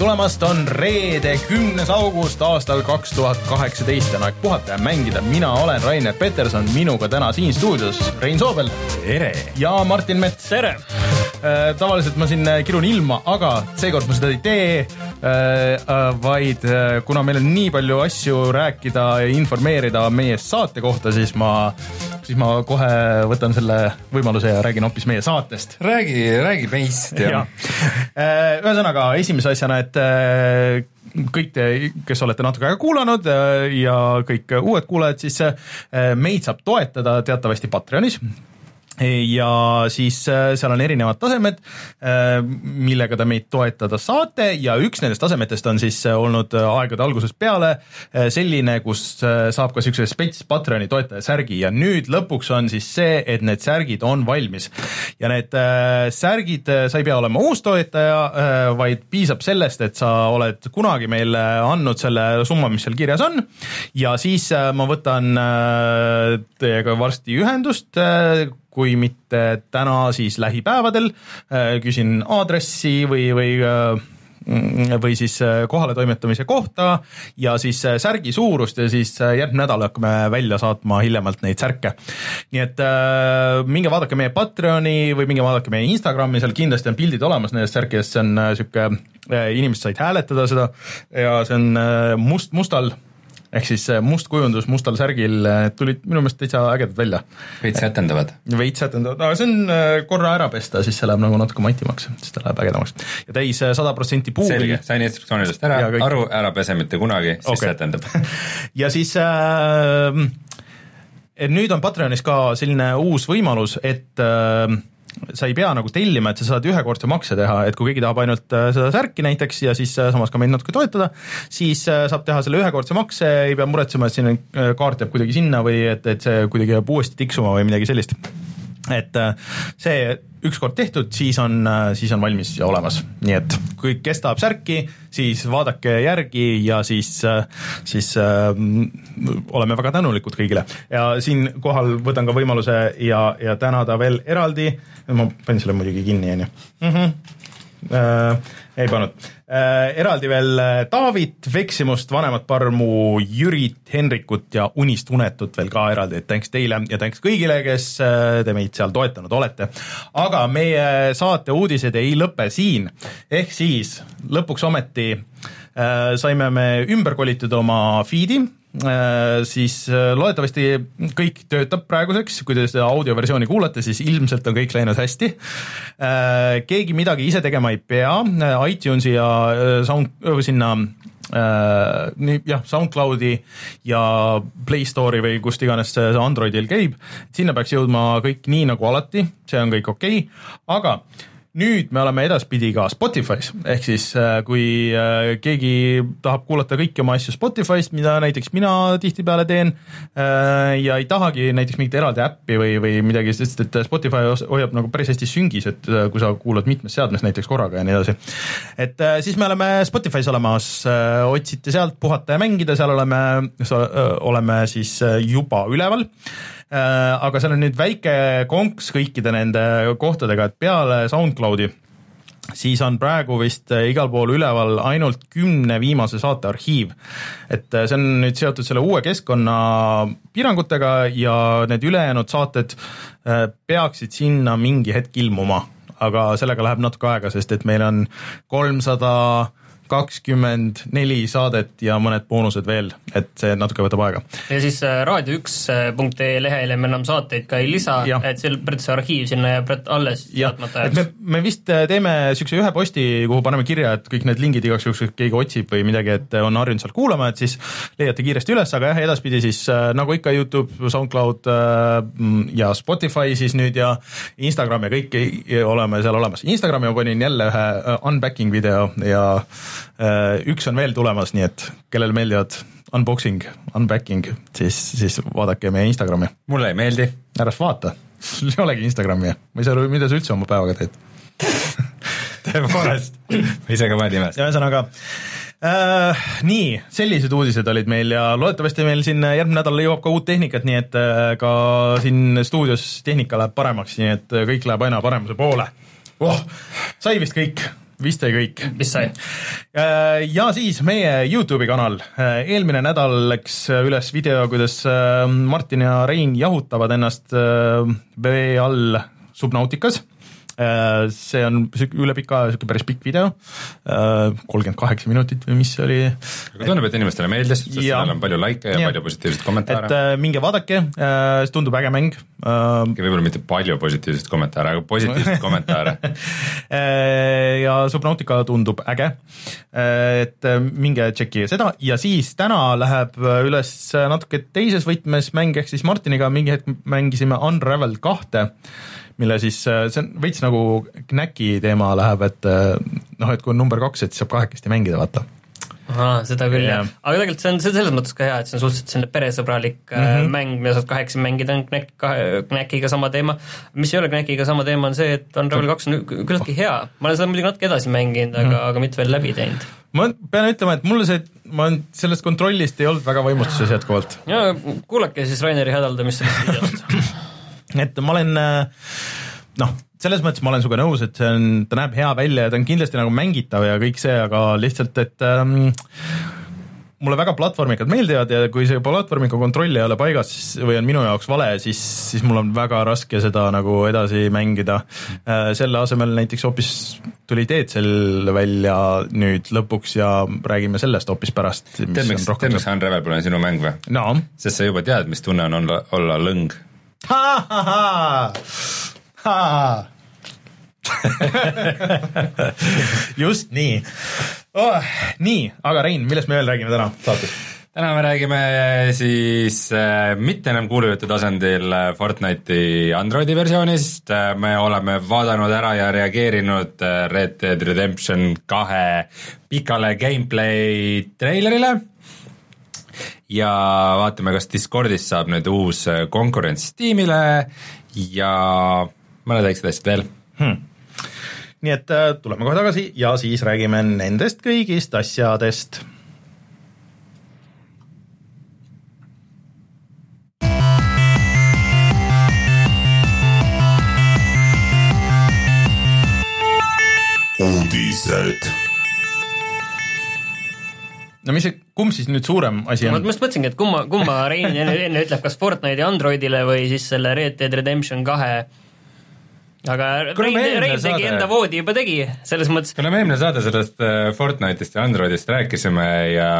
tulemast, on reede, kümnes august aastal kaks tuhat kaheksateist, on aeg puhata ja mängida. mina olen Rainer Peterson, minuga täna siin stuudios Rein Soobel. tere! ja Martin Mets. tere! tavaliselt ma siin kirun ilma, aga seekord ma seda ei tee. vaid kuna meil on nii palju asju rääkida ja informeerida meie saate kohta, siis ma, siis ma kohe võtan selle võimaluse ja räägin hoopis meie saatest. räägi, räägi meist ja, ja.. ühesõnaga esimese asjana, et kõik te, kes olete natuke aega kuulanud ja kõik uued kuulajad, siis meid saab toetada teatavasti Patreonis ja siis äh, seal on erinevad tasemed, äh, millega te meid toetada saate. Ja üks nendest tasemetest on siis äh, olnud aegade algusest peale selline, kus saab ka siukse spets Patreoni toetaja särgi. Ja nüüd lõpuks on siis see, et need särgid on valmis. ja need särgid, sa ei pea olema uus toetaja, vaid piisab sellest, et sa oled kunagi meile andnud selle summa, mis seal kirjas on. Ja siis ma võtan teiega varsti ühendust kui mitte täna, siis lähipäevadel. Äh, küsin aadressi või, või äh, või siis äh, kohaletoimetamise kohta ja siis särgi suurust ja siis järgmine nädal hakkame välja saatma hiljemalt neid särke. nii et äh, minge vaadake meie Patreoni või minge vaadake meie Instagrami, seal kindlasti on pildid olemas nendest särkidest, see on äh,, inimesed said hääletada seda ja see on must mustal ehk siis must kujundus mustal särgil tulid minu meelest täitsa ägedad välja. veits sätendavad. veits sätendavad, aga see on äh, korra ära pesta, siis see läheb nagu natuke matimaks, siis ta läheb ägedamaks. ja täis äh, sada protsenti puuvilja. selge, sain instruktsioonidest ära, aru, ära pese mitte kunagi, siis okay. sätendab ja siis äh, nüüd on Patreonis ka selline uus võimalus, et äh, sa ei pea nagu tellima, et sa saad ühekordse makse teha, et kui keegi tahab ainult äh, seda särki näiteks ja siis äh, samas ka meid natuke toetada, siis äh, saab teha selle ühekordse makse, ei pea muretsema, et siin kaart jääb kuidagi sinna või et, et see kuidagi jääb uuesti tiksuma või midagi sellist. Et see ükskord tehtud, siis on, siis on valmis ja olemas, nii et kui, kes tahab särki, siis vaadake järgi ja siis, siis äh, oleme väga tänulikud kõigile. ja siinkohal võtan ka võimaluse ja, ja tänada veel eraldi, ma panin selle muidugi kinni, on ju. Äh, ei pannud äh,. eraldi veel äh, Taavit, Veksimust, Vanemat Parmu, Jürit, Henrikut ja Unist Unetut veel ka eraldi, et thanks teile ja thanks kõigile, kes äh, te meid seal toetanud olete. aga meie saate uudised ei lõpe siin, ehk siis lõpuks ometi äh, saime me ümber kolitada oma feed'i siis äh, loodetavasti kõik töötab praeguseks, kui te seda audioversiooni kuulate, siis ilmselt on kõik läinud hästi. Äh, keegi midagi ise tegema ei pea, iTunesi ja Sound, sinna äh, nii jah, SoundCloudi ja Play Store'i või kust iganes see Androidil käib, sinna peaks jõudma kõik nii nagu alati, see on kõik okei okay., aga äh, nüüd me oleme edaspidi ka Spotify's, ehk siis äh, kui äh, keegi tahab kuulata kõiki oma asju Spotify'st, mida näiteks mina tihtipeale teen äh, ja ei tahagi näiteks mingit eraldi äppi või, või midagi, sest et Spotify hoiab nagu päris hästi süngis, et kui sa kuulad mitmes seadmes näiteks korraga ja nii edasi. et siis me oleme Spotify's olemas, otsite sealt puhata ja mängida, seal oleme, oleme siis juba üleval aga seal on nüüd väike konks kõikide nende kohtadega, et peale SoundCloudi siis on praegu vist äh, igal pool üleval ainult kümne viimase saate arhiiv. et äh, see on nüüd seotud selle uue keskkonna piirangutega ja need ülejäänud saated peaksid sinna mingi hetk ilmuma, aga sellega läheb natuke aega, sest et meil on kolmsada 300 kakskümmend neli saadet ja mõned boonused veel, et see natuke võtab aega. ja siis äh, raadio1.ee lehele me enam saateid ka ei lisa, et see, see arhiiv sinna jääb alles saatmata ajaks. me, me vist äh, teeme niisuguse ühe posti, kuhu paneme kirja, et kõik need lingid igaks juhuks, keegi otsib või midagi, et on harjunud sealt kuulama, et siis leiate kiiresti üles, aga jah, edaspidi siis äh, nagu ikka Youtube, SoundCloud ja Spotify siis nüüd ja Instagram ja kõik oleme seal olemas. Instagrami ma panin jälle ühe unpacking video ja Äh, üks on veel tulemas, nii et kellele meeldivad unboxing, unpacking, siis, siis vaadake meie Instagrami. mulle ei meeldi. ära vaata, sul ei olegi Instagrami, ma ei saa aru, mida sa üldse oma päevaga teed tõepoolest, ma ise ka panin imestasin. ühesõnaga äh, nii, sellised uudised olid meil ja loodetavasti meil siin järgmine nädal jõuab ka uut tehnikat, nii et äh, ka siin stuudios tehnika läheb paremaks, nii et kõik läheb aina paremuse poole oh,. sai vist kõik vist sai kõik. vist sai. Äh, ja siis meie Youtube'i kanal, äh, eelmine nädal läks üles video, kuidas Martin ja Rein jahutavad ennast vee all Subnautikas Äh, see on üle pika niisugune päris pikk video, äh, kolmkümmend kaheksa minutit või mis see oli. aga tundub, et inimestele meeldis, sest seal on palju likee ja, ja palju positiivseid kommentaare. et äh, minge vaadake, see tundub äge mäng. võib-olla mitte palju positiivseid kommentaare, aga positiivseid kommentaare. Ja Subnautica tundub äge, et minge tšekkige seda. Ja siis täna läheb üles natuke teises võtmes mäng, ehk siis Martiniga. Mingi hetk mängisime Unravel kahte mille siis, äh, see on veits nagu Knäki teema läheb, et äh, noh, et kui on number kaks, et siis saab kahekesti mängida, vaata ahaa, seda küll yeah. jah, aga tegelikult see on, see on selles mõttes ka hea, et see on suhteliselt selline peresõbralik mm -hmm. mäng, mida saad kahekesi mängida, on Knäk, Knäkiga sama teema. mis ei ole Knäkiga sama teema, on see, et Unravel kaks on küllaltki hea, ma olen seda muidugi natuke edasi mänginud, aga mm, -hmm. aga mitte veel läbi teinud. ma pean ütlema, et mulle see, ma sellest kontrollist ei olnud väga võimustuses jätkuvalt. jaa, kuulake siis Raineri hädaldamist sellest videost et ma olen noh, selles mõttes ma olen sinuga nõus, et see on, ta näeb hea välja ja ta on kindlasti nagu mängitav ja kõik see, aga lihtsalt, et ähm, mulle väga platvormikad meeldivad ja kui see platvormiku kontroll ei ole paigas või on minu jaoks vale, siis, siis mul on väga raske seda nagu edasi mängida. Äh, selle asemel näiteks hoopis tuli Deedsel välja nüüd lõpuks ja räägime sellest hoopis pärast. tead, miks, tead, miks Unravel on sinu mäng või no.? sest sa juba tead, mis tunne on olla, olla lõng just nii oh,. nii, aga Rein, millest me veel räägime täna saates? täna me räägime siis äh, mitte enam kuulujutu tasandil äh, Fortnite'i Androidi versioonist äh,, me oleme vaadanud ära ja reageerinud äh, Red Dead Redemption kahe pikale gameplay treilerile ja vaatame, kas Discordist saab nüüd uus äh, konkurents Steamile. Ja mõned väiksed asjad veel. Hmm. nii et äh, tuleme kohe tagasi ja siis räägime nendest kõigist asjadest. Uudised no mis see, kumb siis nüüd suurem asi on? ma just mõtlesingi, et kumma, kumma Rein enne, enne ütleb, kas Fortnite'i Androidile või siis selle Red Dead Redemption kahe aga Rein, Rein tegi enda voodi juba tegi, selles mõttes. kuna me eelmine saade sellest äh, Fortnite'ist ja Androidist rääkisime ja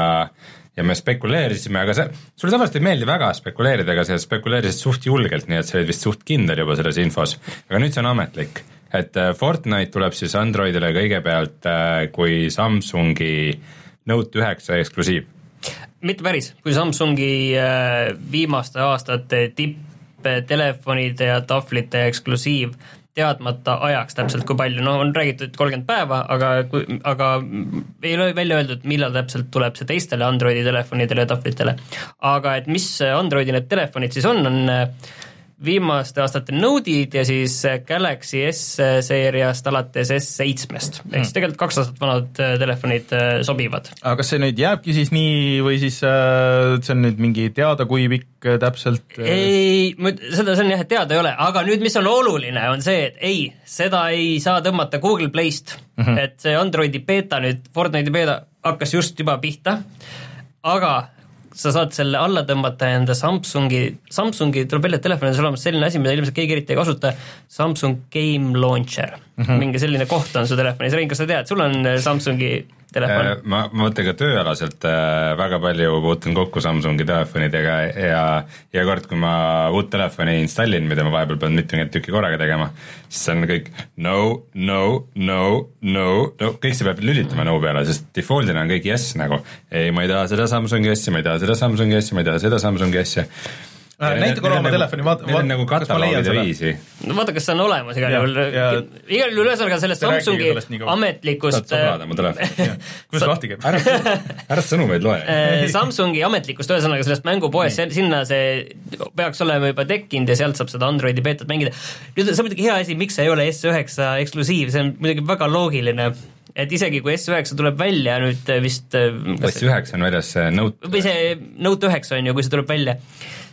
ja me spekuleerisime, aga see, sulle tavaliselt ei meeldi väga spekuleerida, aga sa spekuleerisid suht julgelt, nii et sa olid vist suht kindel juba selles infos. aga nüüd see on ametlik, et äh, Fortnite tuleb siis Androidile kõigepealt äh, kui Samsungi äh, Note üheksa eksklusiiv? mitte päris, kui Samsungi äh, viimaste aastate tipptelefonide ja tahvlite eksklusiiv, teadmata ajaks täpselt, kui palju, no on räägitud kolmkümmend päeva, aga, aga ei ole välja öeldud, millal täpselt tuleb see teistele Androidi telefonidele ja tahvlitele. aga et mis Androidi need telefonid siis on, on äh, viimaste aastate Node'id ja siis Galaxy S-seeriast alates S7-st mm., ehk siis tegelikult kaks aastat vanad äh, telefonid äh, sobivad. aga kas see nüüd jääbki siis nii või siis äh, see on nüüd mingi teada, kui pikk täpselt? ei, seda, see on jah, et teada ei ole, aga nüüd, mis on oluline, on see, et ei, seda ei saa tõmmata Google Playst mm, -hmm. et see Androidi beeta nüüd, Fortnite'i beeta hakkas just juba pihta, aga sa saad selle alla tõmmata enda Samsungi, Samsungi tuleb välja, et telefonis on olemas selline asi, mida ilmselt keegi eriti ei kasuta, Samsung Game Launcher mm. -hmm. mingi selline koht on su telefonis, Rein, kas sa tead, sul on Samsungi telefon? Äh, ma, ma mõtlen ka tööalaselt äh, väga palju puutun kokku Samsungi telefonidega ja iga kord, kui ma uut telefoni installin, mida ma vahepeal pean mitukümmend tükki korraga tegema, siis see on kõik no, no, no, no, no, kõik see peab lülitama no peale, sest default'ina on kõik yes nagu. ei, ma ei taha seda Samsungi asja, ma ei taha seda Samsungi asja, ma ei taha seda Samsungi asja näita korra oma telefoni, vaata, vaata, nagu kas ma leian seda. no vaata, kas see on olemas igal juhul, igal juhul ühesõnaga sellest Samsungi ametlikust telefoni. kuidas lahti käib? ära, ära sõnumeid loe. Äh, Samsungi ametlikust, ühesõnaga sellest mängupoest, sinna see peaks olema juba tekkinud ja sealt saab seda Androidi beetat mängida. nüüd see on muidugi hea asi, miks see ei ole S9 eksklusiiv, see on muidugi väga loogiline et isegi kui S9 tuleb välja nüüd vist S9 on väljas see Note või see Note üheksa on ju, kui see tuleb välja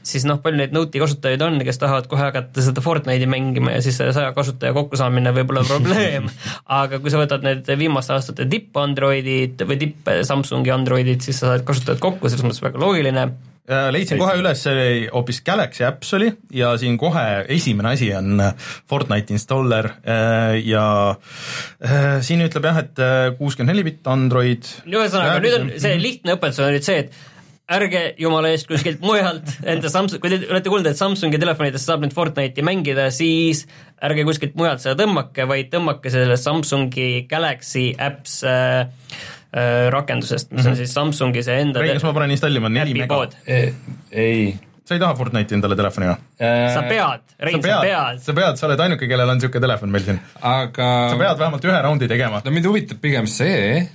siis noh, palju neid Note'i kasutajaid on, kes tahavad kohe hakata seda Fortnite'i mängima ja siis see saja kasutaja kokkusaamine võib olla probleem aga kui sa võtad need viimaste aastate tipp Androidid või tipp Samsungi Androidid, siis sa saad kasutajad kokku, selles mõttes väga loogiline Äh, leidsin kohe üles, hoopis Galaxy Apps oli ja siin kohe esimene asi on äh, Fortnite installer äh, ja siin ütleb jah, et kuuskümmend neli bitt Android. ühesõnaga, nüüd on see lihtne õpetus on nüüd see, et ärge jumala eest kuskilt mujalt enda Samsung, kui te olete kuulnud, et Samsungi telefonidest saab nüüd Fortnite'i mängida, siis ärge kuskilt mujalt seda tõmmake, vaid tõmmake selle Samsungi Galaxy Apps äh, Äh, rakendusest, mis mm -hmm. on mhm. siis Samsungi see enda Rein, kas ma panen installima neli mega? ei. sa ei taha Fortnite'i endale telefoni või? Äh, sa pead, Rein, sa pead. sa pead, sa oled ainuke, kellel on niisugune telefon meil siin. aga sa pead vähemalt ühe raundi tegema. no mind huvitab pigem see,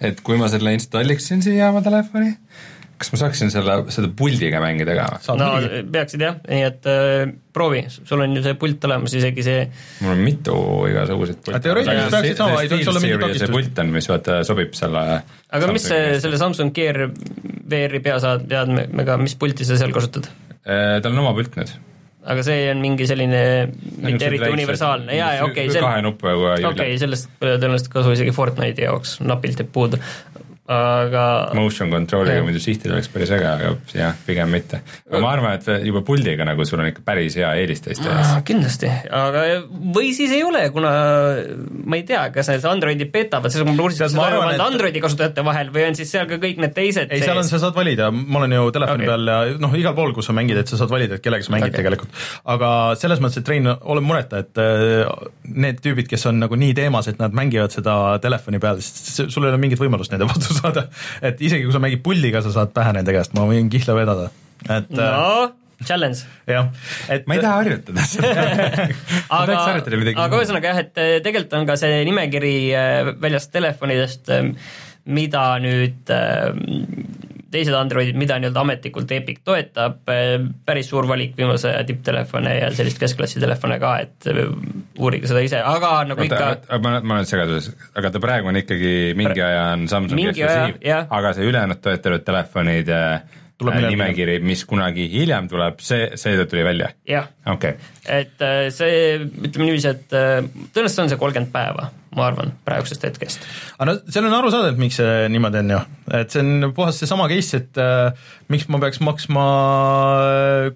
et kui ma selle installiksin siia oma telefoni, kas ma saaksin selle, seda puldiga mängida ka no mingi? peaksid jah, nii et äh, proovi, sul on ju see pult olemas, isegi see mul on mitu igasuguseid pilte. teoreetiliselt peaksid saama, ei tohiks olla mingit takistust. see pult on, mis vaata sobib selle aga Samsung mis see, selle Samsung Gear VR-i peasaadmega, mis pulti sa seal kasutad? Äh, tal on oma pult nüüd aga see on mingi selline mitte eriti universaalne, jaa, jaa, okei, kahe nupuga okei okay,, sellest tõenäoliselt kasu isegi Fortnite'i jaoks napilt jääb puudu aga motion control'iga muidu sihtida oleks päris äge, aga jah, pigem mitte. aga ma arvan, et juba puldiga nagu sul on ikka päris hea eelis teiste ees. kindlasti, aga või siis ei ole, kuna ma ei tea, kas need Androidi petavad, selles mõttes kursis, kas arvan, et Androidi kasutajate vahel või on siis seal ka kõik need teised ei, seal on, sa saad valida, ma olen ju telefoni okay. peal ja noh, igal pool, kus sa mängid, et sa saad valida, et kellega sa mängid okay. tegelikult. aga selles mõttes, et Rein, ole mureta, et äh, need tüübid, kes on nagu nii teemas, et nad mängivad seda telefoni peal, siis sul ei ole mingit võimalust nende vastu saada, et isegi kui sa mängid pulliga, sa saad pähe nende käest, ma võin kihla vedada, et no äh, challenge. jah, et ma ei taha harjutada. Aga, aga ühesõnaga jah, et äh, tegelikult on ka see nimekiri äh, väljast telefonidest, mida nüüd teised Androidid, mida nii-öelda ametlikult Epic toetab, päris suur valik viimase aja tipptelefone ja sellist keskklassi telefone ka, et uurige seda ise, aga nagu Oota, ikka ma, ma olen segaduses, aga ta praegu on ikkagi mingi aja on Samsung eksklusiiv, aga see ülejäänud toetatud telefonid tuleb äh, nimekiri, mis kunagi hiljem tuleb, see, see tuli välja? jah. Okay.. et see, ütleme niiviisi, et tõenäoliselt on see kolmkümmend päeva, ma arvan, praegusest hetkest. aga no seal on aru saada, et miks see niimoodi on ju, et see on puhas seesama case, et äh, miks ma peaks maksma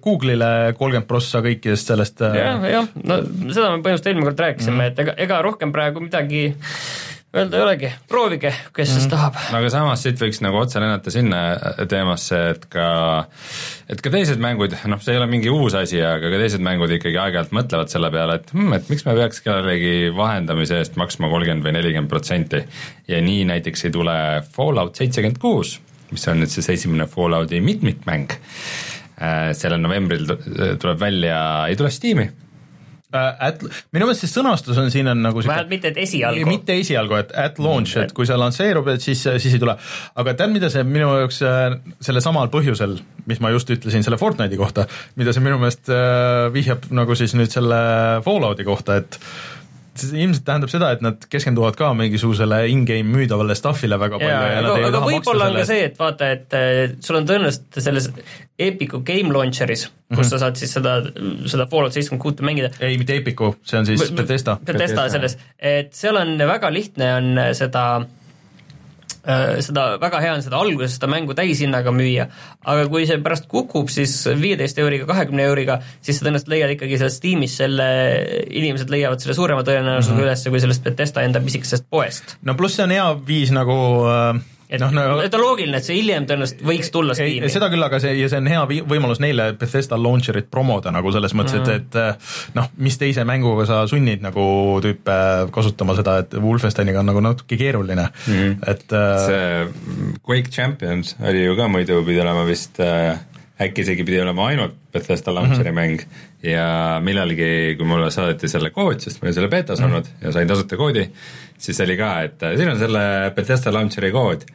Google'ile kolmkümmend prossa kõikidest sellest äh.... jah, jah, no seda me põhimõtteliselt eelmine kord rääkisime mm, -hmm. et ega, ega rohkem praegu midagi öelda ei olegi, proovige, kes mm. siis tahab. aga samas siit võiks nagu otse lennata sinna teemasse, et ka, et ka teised mängud, noh, see ei ole mingi uus asi, aga ka teised mängud ikkagi aeg-ajalt mõtlevad selle peale, et hmm, et miks me peaks kellelegi vahendamise eest maksma kolmkümmend või nelikümmend protsenti. ja nii näiteks ei tule Fallout seitsekümmend kuus, mis on nüüd siis esimene Fallouti mitmikmäng, äh, sellel novembril tuleb välja, ei tule Steam'i Äh, at, minu meelest see sõnastus on siin on nagu vähemalt mitte, et esialgu. mitte esialgu, et at launch et kui see lansseerub, et siis, siis ei tule. aga tead, mida see minu jaoks äh, selle samal põhjusel, mis ma just ütlesin selle Fortnite'i kohta, mida see minu meelest äh, vihjab nagu siis nüüd selle Fallouti kohta, et see ilmselt tähendab seda, et nad keskenduvad ka mingisugusele in-game müüdavale stuff'ile väga palju ja, ja nad aga, ei taha maksta selle eest. see, et vaata, et sul on tõenäoliselt selles Epicu Game Launcheris, kus mm -hmm. sa saad siis seda, seda Fallout seitsekümmend kuute mängida. ei, mitte Epicu, see on siis Bethesda. Bethesda selles, et seal on väga lihtne on seda äh, Äh, seda, väga hea on seda alguses seda mängu täishinnaga müüa, aga kui see pärast kukub, siis viieteist euriga, kahekümne euriga, siis sa tõenäoliselt leiad ikkagi sellest tiimist selle, inimesed leiavad selle suurema tõenäosusega mm -hmm. üles kui sellest Betesta enda pisikesest poest. no pluss see on hea viis nagu äh et noh, no, et on loogiline, et see hiljem tõenäoliselt võiks tulla Steam'i. seda küll, aga see ja see on hea võimalus neile Bethesda launcher'it promoda nagu selles mõttes mm, -hmm. et, et noh, mis teise mänguga sa sunnid nagu tüüpe kasutama seda, et Wolfensteiniga on nagu natuke keeruline mm, -hmm. et äh, see Quake Champions oli ju ka muidu pidi olema vist äh, äkki isegi pidi olema ainult Bethesda launcher'i mm -hmm. mäng ja millalgi, kui mulle saadeti selle kood, sest ma olin selle betas mm -hmm. olnud ja sain tasuta koodi, siis oli ka, et siin on selle Bethesda launcher'i kood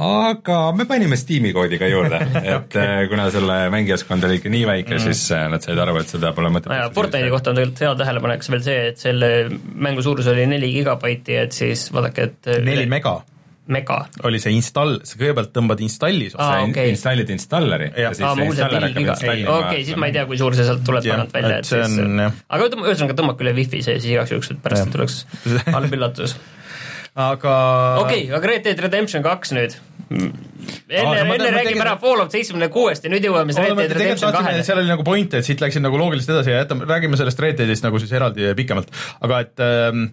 aga me panime Steam'i koodi ka juurde, et okay. kuna selle mängijaskond oli ikka nii väike mm., siis äh, nad said aru, et seda pole mõtet no. Fortnite'i kohta on tegelikult hea tähelepanek veel see, et selle mängu suurus oli neli gigabaiti, et siis vaadake, et neli mega mega. oli see install, sa kõigepealt tõmbad installis Aa, sa okei. installid installeri Jah. ja siis aa, see installer hakkab installima okei, siis ma ei tea, kui suur see sealt tuleb tagant välja, et siis on, aga tõmba- ühesõnaga tõmmake üle wifi see siis igaks juhuks, et pärast ei tuleks halb üllatus. aga okei, aga Red Dead Redemption kaks nüüd. Enne enne räägime ära Fallout seitsmekümne kuuest ja nüüd jõuame siis Red Dead Redemption kahele. seal oli nagu point, et siit läksin nagu loogiliselt edasi ja jätame, räägime sellest Red Deadist nagu siis eraldi pikemalt, aga et ähm,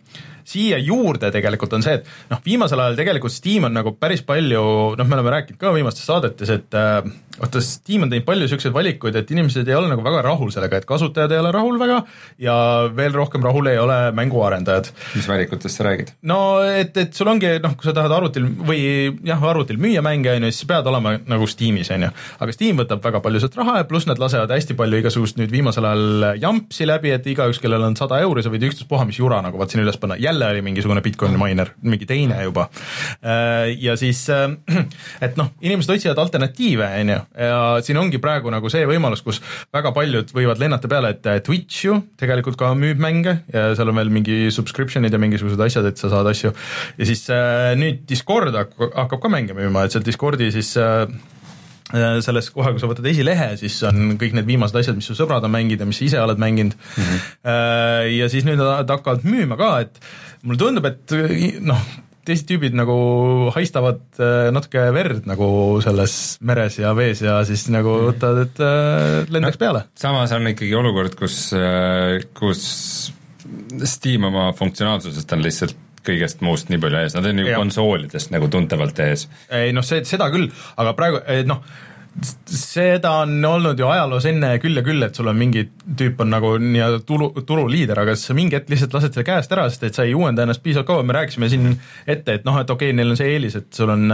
siia juurde tegelikult on see, et noh, viimasel ajal tegelikult Steam on nagu päris palju, noh, me oleme rääkinud ka viimastes saadetes, et äh, vaata, Steam on teinud palju niisuguseid valikuid, et inimesed ei ole nagu väga rahul sellega, et kasutajad ei ole rahul väga ja veel rohkem rahul ei ole mänguarendajad. Mis valikutest sa räägid? no et, et sul ongi noh, kui sa tahad arvutil või jah, arvutil müüa mänge on ju, siis sa pead olema nagu Steamis on ju, aga Steam võtab väga palju sealt raha ja pluss nad lasevad hästi palju igasugust nüüd viimasel ajal jampsi läbi, et igaüks, kellel on sada euri, sa võid ükstaspuha mis jura nagu vaat sinna üles panna, jälle oli mingisugune Bitcoini miner, mingi teine juba. ja siis, et noh, inimesed otsivad alternatiive, on ju, ja siin ongi praegu nagu see võimalus, kus väga paljud võivad lennata peale, et Twitch ju tegelikult ka müüb mänge ja seal on veel mingi subscription'id ja mingisugused asjad, et sa saad asju ja siis äh, nüüd Discord hakkab, hakkab ka mänge müüma, et seal Discordi siis äh, äh, selles kohe, kui sa võtad esilehe, siis on kõik need viimased asjad, mis su sõbrad on mänginud ja mis sa ise oled mänginud mm. -hmm. ja siis nüüd nad hakkavad müüma ka, et mulle tundub, et noh, teised tüübid nagu haistavad äh, natuke verd nagu selles meres ja vees ja siis nagu võtavad, et äh, lendaks peale. samas on ikkagi olukord, kus, kus Steam oma funktsionaalsusest on lihtsalt kõigest muust nii palju ees, nad on ju konsoolidest nagu tuntavalt ees. ei noh, see, seda küll, aga praegu eh, noh, seda on olnud ju ajaloos enne küll ja küll, et sul on mingi tüüp on nagu nii-öelda turu, turuliider, aga siis sa mingi hetk lihtsalt lased selle käest ära, sest et sa ei uuenda ennast piisavalt kaua, me rääkisime siin ette, et noh, et okei okay,, neil on see eelis, et sul on,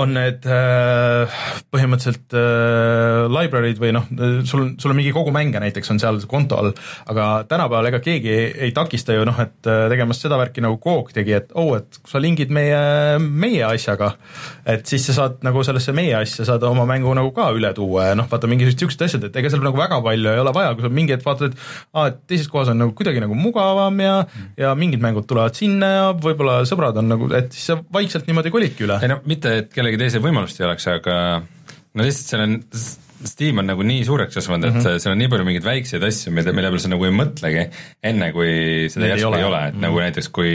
on need äh, põhimõtteliselt äh, library'd või noh, sul on, sul on mingi kogu mänge näiteks on seal konto all, aga tänapäeval ega keegi ei, takista ju noh, et äh, tegemast seda värki nagu Coke tegi, et oh, et kui sa lingid meie, meie asjaga, et siis sa saad nagu sellesse meie asja saad oma mängu nagu ka üle tuua ja noh, vaata mingisugused siuksed asjad, et ega seal nagu väga palju ei ole vaja, kui sa mingi hetk vaatad, et aa, et teises kohas on nagu kuidagi nagu mugavam ja ja mingid mängud tulevad sinna ja võib-olla sõbrad on nagu, et siis sa vaikselt niimoodi kolidki üle. ei no mitte, et kellegi teise võimalust ei oleks, aga no lihtsalt seal on, Steam on nagu nii suureks kasvanud, et mm -hmm. seal on nii palju mingeid väikseid asju, mida, mille peale sa nagu ei mõtlegi, enne kui seda Neid ei järsku ole. ole, et mm -hmm. nagu näiteks kui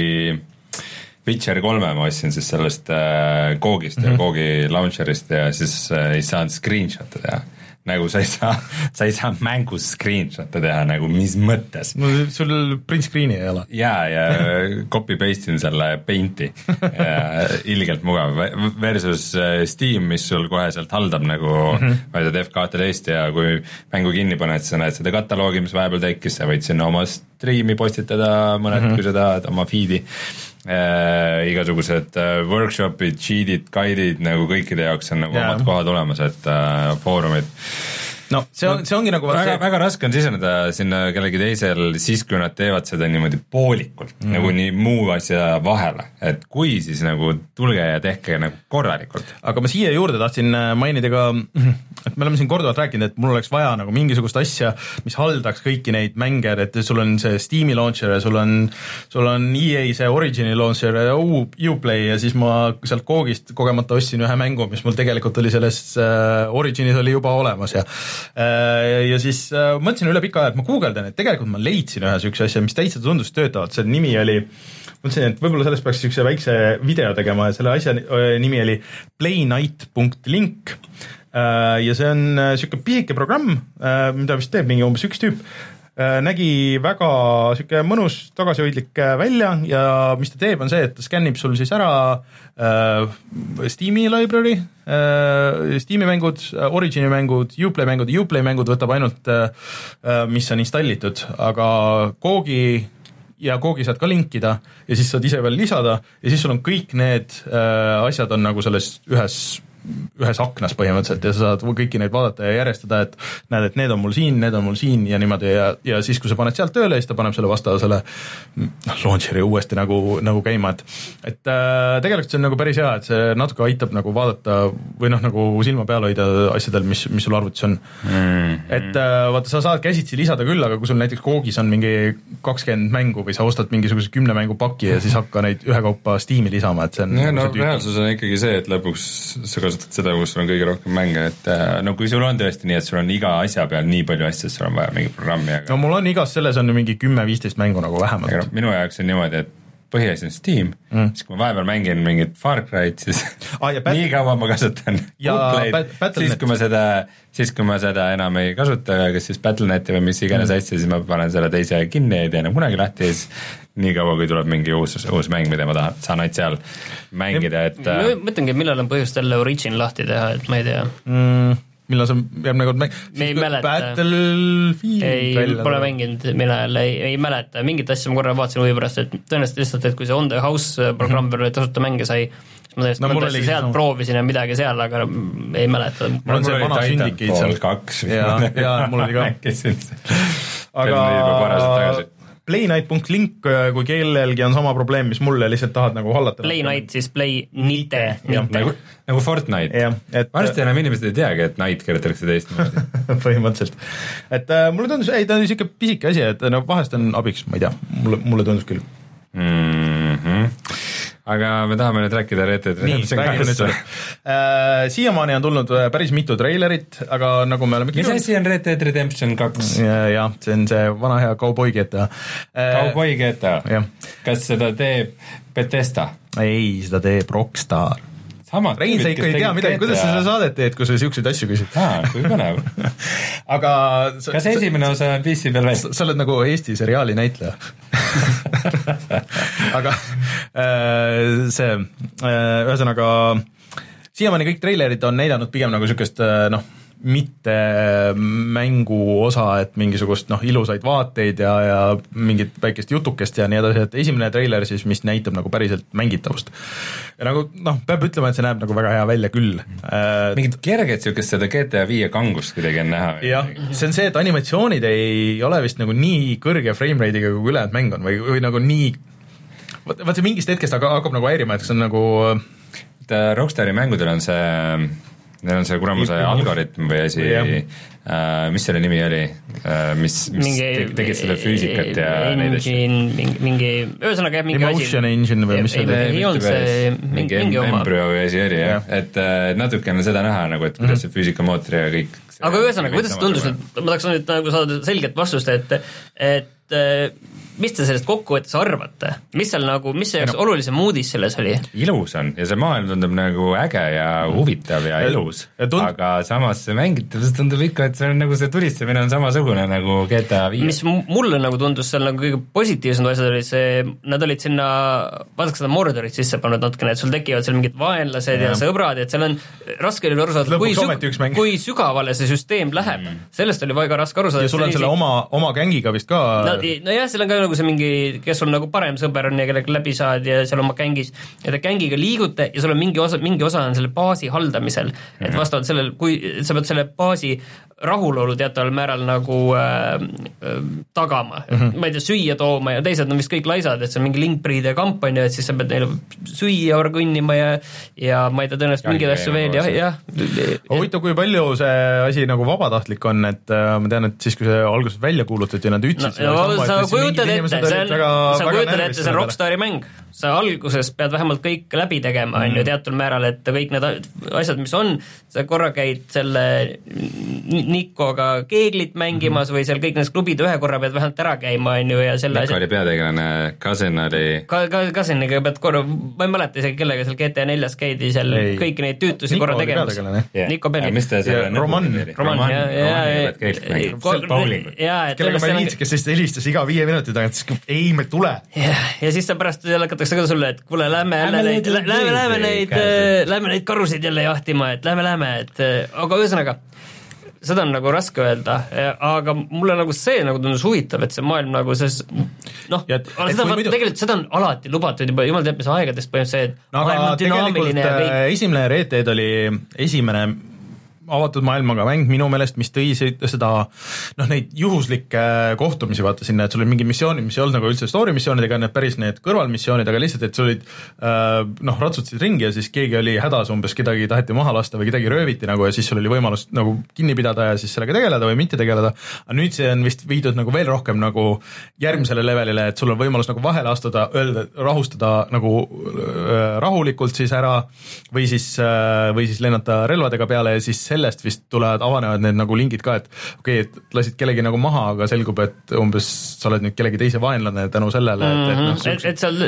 Witcher kolme ma ostsin siis sellest äh, Googist mm -hmm. ja Googi launcher'ist ja siis äh, ei saanud screenshot'e teha. nagu sa ei saa, sa ei saa mängus screenshot'e teha nagu mis mõttes no sul print screen'i ei ole. ja, ja copy paste in selle Paint'i, ilgelt mugav versus äh, Steam, mis sul kohe sealt haldab nagu mm -hmm. vaidad F12 ja kui mängu kinni paned, siis sa näed seda kataloogi, mis vahepeal tekkis, sa võid sinna oma striimi postitada mõned mm, -hmm. kui sa tahad, oma feed'i äh, igasugused äh, workshop'id, cheat'id, guide'id nagu kõikide jaoks on nagu Jaa. omad kohad olemas, et äh, foorumid no see on, see ongi nagu väga, see, väga raske on siseneda sinna kellegi teisel siis, kui nad teevad seda niimoodi poolikult mm., nagu nii muu asja vahele, et kui, siis nagu tulge ja tehke nagu korralikult. aga ma siia juurde tahtsin äh, mainida ka, et me oleme siin korduvalt rääkinud, et mul oleks vaja nagu mingisugust asja, mis haldaks kõiki neid mänge, et sul on see Steam'i launcher ja sul on, sul on EA see Origini launcher ja Uplay ja siis ma sealt Coogist kogemata ostsin ühe mängu, mis mul tegelikult oli selles äh, Originis oli juba olemas ja ja siis äh, mõtlesin üle pika aja, et ma guugeldan, et tegelikult ma leidsin ühe niisuguse asja, mis täitsa tundus töötavat, selle nimi oli mõtlesin, et võib-olla sellest peaks niisuguse väikse video tegema ja selle asja äh, nimi oli playnight.link Äh, ja see on niisugune pisike programm, mida vist teeb mingi umbes üks tüüp, nägi väga niisugune mõnus tagasihoidlik äh, välja ja mis ta teeb, on see, et ta skännib sul siis ära äh, Steam'i library äh,, Steam'i mängud, Origini mängud, Uplay mängud, Uplay mängud võtab ainult äh,, mis on installitud, aga Googi ja Googi saad ka linkida ja siis saad ise veel lisada ja siis sul on kõik need äh, asjad on nagu selles ühes ühes aknas põhimõtteliselt ja sa saad kõiki neid vaadata ja järjestada, et näed, et need on mul siin, need on mul siin ja niimoodi ja, ja siis, kui sa paned sealt tööle, siis ta paneb selle vastavasele noh, launcher'i uuesti nagu, nagu käima, et et äh, tegelikult see on nagu päris hea, et see natuke aitab nagu vaadata või noh, nagu silma peal hoida asjadel, mis, mis sul arvutis on mm. -hmm. et äh, vaata, sa saad käsitsi lisada küll, aga kui sul näiteks koogis on mingi kakskümmend mängu või sa ostad mingisuguse kümne mängu paki ja siis hakka neid ühekaupa Steam'i lisama, et see on ja nagu no reaalsus on ikkagi see, et lõpuks sa kasutad seda, kus sul on kõige rohkem mänge, et äh, no kui sul on tõesti nii, et sul on iga asja peal nii palju asju, et sul on vaja mingit programmi, aga no mul on igas selles on mingi kümme-viisteist mängu nagu vähemalt. Noh, minu jaoks on niimoodi, et põhiasi on Steam mm., siis kui ma vahepeal mängin mingit Far Cry'd, siis Ah, nii kaua ma kasutan Battle.net. siis kui ma seda, siis kui ma seda enam ei kasuta, kas siis Battle.net'i või mis iganes mm. asja, siis ma panen selle teise kinni, ei tee enam kunagi lahti ja siis nii kaua, kui tuleb mingi uus, uus mäng, mida ma tahan, saan ainult seal mängida, et ma mõtlengi, millal on põhjust jälle Origin lahti teha, et ma ei tea. mm,. Millal sa järgmine kord mäng-, Me ei mäleta. Battlefield ei, välja pole mänginud, millal, ei, ei mäleta, mingit asja ma korra vaatasin huvi pärast, et tõenäoliselt lihtsalt, et kui see On The House programm peal neid tasuta mänge sai, siis ma tõenäoliselt No mõtlesin sealt sama. proovisin ja midagi seal, aga ei mäleta. mul on see vana Syndicate seal. kaks. Jaa, jaa, mul oli ka. aga Playnight.link, kui kellelgi on sama probleem, mis mul ja lihtsalt tahad nagu hallata. Play Night siis Play Nite. Nite nagu, nagu Fortnite et varsti enam inimesed ei teagi, et Night kirjutatakse teistmoodi. põhimõtteliselt, et äh, mulle tundus, ei ta on niisugune pisike asi, et no vahest on abiks, ma ei tea, mulle, mulle tundus küll. mm. -hmm. Aga me tahame nüüd rääkida Red Dead nii, Redemption kahest. äh,. siiamaani on tulnud äh, päris mitu treilerit, aga nagu me oleme mis asi on Red Dead Redemption kaks? ja, jah, see on see vana hea kauboi GTA äh,. Cowboy GTA kas seda teeb Betesta? ei, seda teeb Rockstar. Samad Rein, sa ikka ei tea midagi, kuidas sa seda saadet teed, kui sa siukseid asju küsid? aa, kui põnev. aga sa, kas esimene osa on PC peal veel? sa, sa oled nagu Eesti seriaali näitleja aga äh, see äh, ühesõnaga siiamaani kõik treilerid on näidanud pigem nagu niisugust äh, noh, mitte mängu osa, et mingisugust noh, ilusaid vaateid ja, ja mingit väikest jutukest ja nii edasi, et esimene treiler siis, mis näitab nagu päriselt mängitavust. ja nagu noh, peab ütlema, et see näeb nagu väga hea välja küll äh,. mingit kerget siukest seda GTA viie kangust kuidagi on näha. jah, see on see, et animatsioonid ei ole vist nagu nii kõrge frame rate'iga, kui ülejäänud mäng on või, või nagu nii vaat vaat see mingist hetkest aga hakkab nagu häirima, et see on nagu et äh, Rockstari mängudel on see, neil on see kuramuse algoritm või asi Jah., äh, mis selle nimi oli, mis, mis te- tegid seda füüsikat ja neid asju. engine, mingi, mingi, ühesõnaga jah, mingi Emotion engine või mis see ei, oli? ei, olnud see mingi, mingi oma, embrüo või asi oli jah, et äh, natukene seda näha nagu, et kuidas see füüsikamootor ja kõik aga ühesõnaga, kuidas see tundus? nüüd, ma tahaks nüüd nagu saada selget vastust, et, et äh, mis te sellest kokkuvõttes arvate, mis seal nagu, mis see jaoks no- olulisem uudis selles oli? ilus on ja see maailm tundub nagu äge ja huvitav ja ja, tund- aga samas see mängitavus tundub ikka, et see on nagu see tulistamine on samasugune nagu GTA viis mis. mu- mulle nagu tundus seal nagu kõige positiivsemad asjad olid see, nad olid sinna, vaadake seda Mordorit sisse pannud natukene, et sul tekivad seal mingid vaenlased ja, ja sõbrad, et seal on, raske oli aru saada, kui üks mäng. kui sügavale see süsteem läheb mm., sellest oli väga raske aru saada. ja sul on selle oma, oma gängiga vist ka no, nojah, seal on ka nagu see mingi, kes sul nagu parem sõber on ja kellega läbi saad ja seal oma gängis. Ja te gängiga liigute ja sul on mingi osa, mingi osa on selle baasi haldamisel, et vastavalt sellel, kui sa pead selle baasi rahulolu teataval määral nagu äh, äh, tagama. Mm, -hmm. ma ei tea, süüa tooma ja teised on vist kõik laisad, et see on mingi linkbreed'e kampaania, et siis sa pead neile süüa kõnnima ja ja ma ei tea, tõenäoliselt mingeid asju veel jah, jah. huvitav, kui palju see asi nagu vabatahtlik on, et äh, ma tean, et siis, kui see alguses välja kuulutati, nad ütlesid no sa kujutad ette, see on, sa kujutad ette, see on rock. Rockstari mäng, sa alguses pead vähemalt kõik läbi tegema, on ju, teatud määral, et kõik need asjad, mis on, sa korra käid selle Nikoga keeglit mängimas või seal kõik need klubid ühe korra pead vähemalt ära käima, on ju, ja selle Niko oli peategelane, Cousin oli ka, ka, Kaseniga pead korra, ma ei mäleta isegi, kellega seal GTA neljas käidi seal Ei. kõiki neid tüütusi Niko korra tegemas. Niko Bellic. mis ta Ja Roman. Roman, ja, ja, bowlingut. ja, et kellega ma seal ei on- viitsinud, kes lihtsalt helistas iga viie minuti tagant, siis ei, me ei tule. ja siis sa pärast jälle hakatakse ka sulle, et kuule, lähme jälle neid, lähme, lähme neid käes., lähme neid karusid jälle jahtima, et lähme, lähme, et äh, aga ühesõnaga seda on nagu raske öelda, aga mulle nagu see nagu tundus huvitav, et see maailm nagu see noh, seda vaata muidu- tegelikult seda on alati lubatud juba jumal teab mis aegadest põhimõtteliselt see, et no maailm on dünaamiline ja kõik äh, esimene Red Dead oli esimene avatud maailmaga mäng minu meelest, mis tõi se- seda noh, neid juhuslikke kohtumisi vaata sinna, et sul olid mingid missioonid, mis ei olnud nagu üldse story missioonid ega need päris need kõrvalmissioonid, aga lihtsalt, et sul olid äh, noh, ratsutasid ringi ja siis keegi oli hädas umbes, kedagi taheti maha lasta või kedagi rööviti nagu ja siis sul oli võimalus nagu kinni pidada ja siis sellega tegeleda või mitte tegeleda. aga nüüd see on vist viidud nagu veel rohkem nagu järgmisele levelile, et sul on võimalus nagu vahele astuda, öelda, rahustada nagu äh, rahulikult siis ära või siis äh,, või siis lennata relvadega peale ja siis sellest vist tulevad, avanevad need nagu lingid ka, et okei okay,, et lasid kellegi nagu maha, aga selgub, et umbes sa oled nüüd kellegi teise vaenlane tänu sellele, et, et noh, Mhm. et, et seal,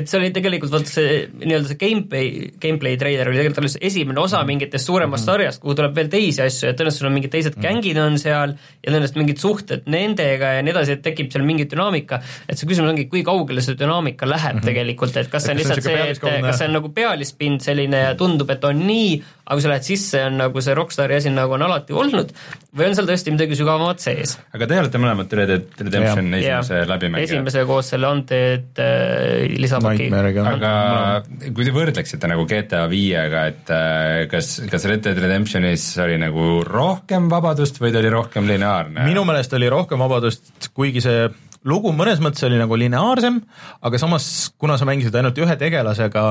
et see oli tegelikult vaata see nii-öelda see gameplay, gameplay treiler oli tegelikult alles esimene osa mingitest suuremast sarjast, kuhu tuleb veel teisi asju, et tõenäoliselt sul on mingid teised gängid on seal ja tõenäoliselt mingid suhted nendega ja nii edasi, et tekib seal mingi dünaamika, et see küsimus ongi, kui kaugele see dünaamika läheb mm -hmm. tegelikult, et kas see on lihtsalt see, et kas see on nagu pealispind selline ja tundub, et on nii, aga kui sa lähed sisse, on nagu see Rockstari asi nagu on alati olnud või on seal tõesti midagi sügavamat sees? aga te olete mõlemad Red Dead Redemption esimese läbimängija. esimese koos selle Undead äh, lisapaki. Aga kui te võrdleksite nagu GTA viiega, et äh, kas, kas Red Dead Redemptionis oli nagu rohkem vabadust või ta oli rohkem lineaarne? minu meelest oli rohkem vabadust, kuigi see lugu mõnes mõttes oli nagu lineaarsem, aga samas, kuna sa mängisid ainult ühe tegelasega,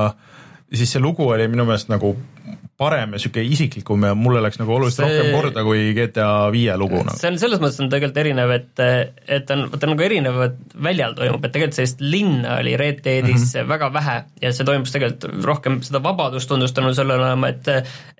siis see lugu oli minu meelest nagu parem ja sihuke isiklikum ja mulle läks nagu oluliselt See- rohkem korda kui GTA viie lugu nagu. see on selles mõttes on tegelikult erinev, et, et on, vaata nagu erinevad väljal toimub, et tegelikult sellist linna oli Red Deadis mm -hmm. väga vähe ja see toimus tegelikult rohkem seda vabadust tundus tänu sellele olema, et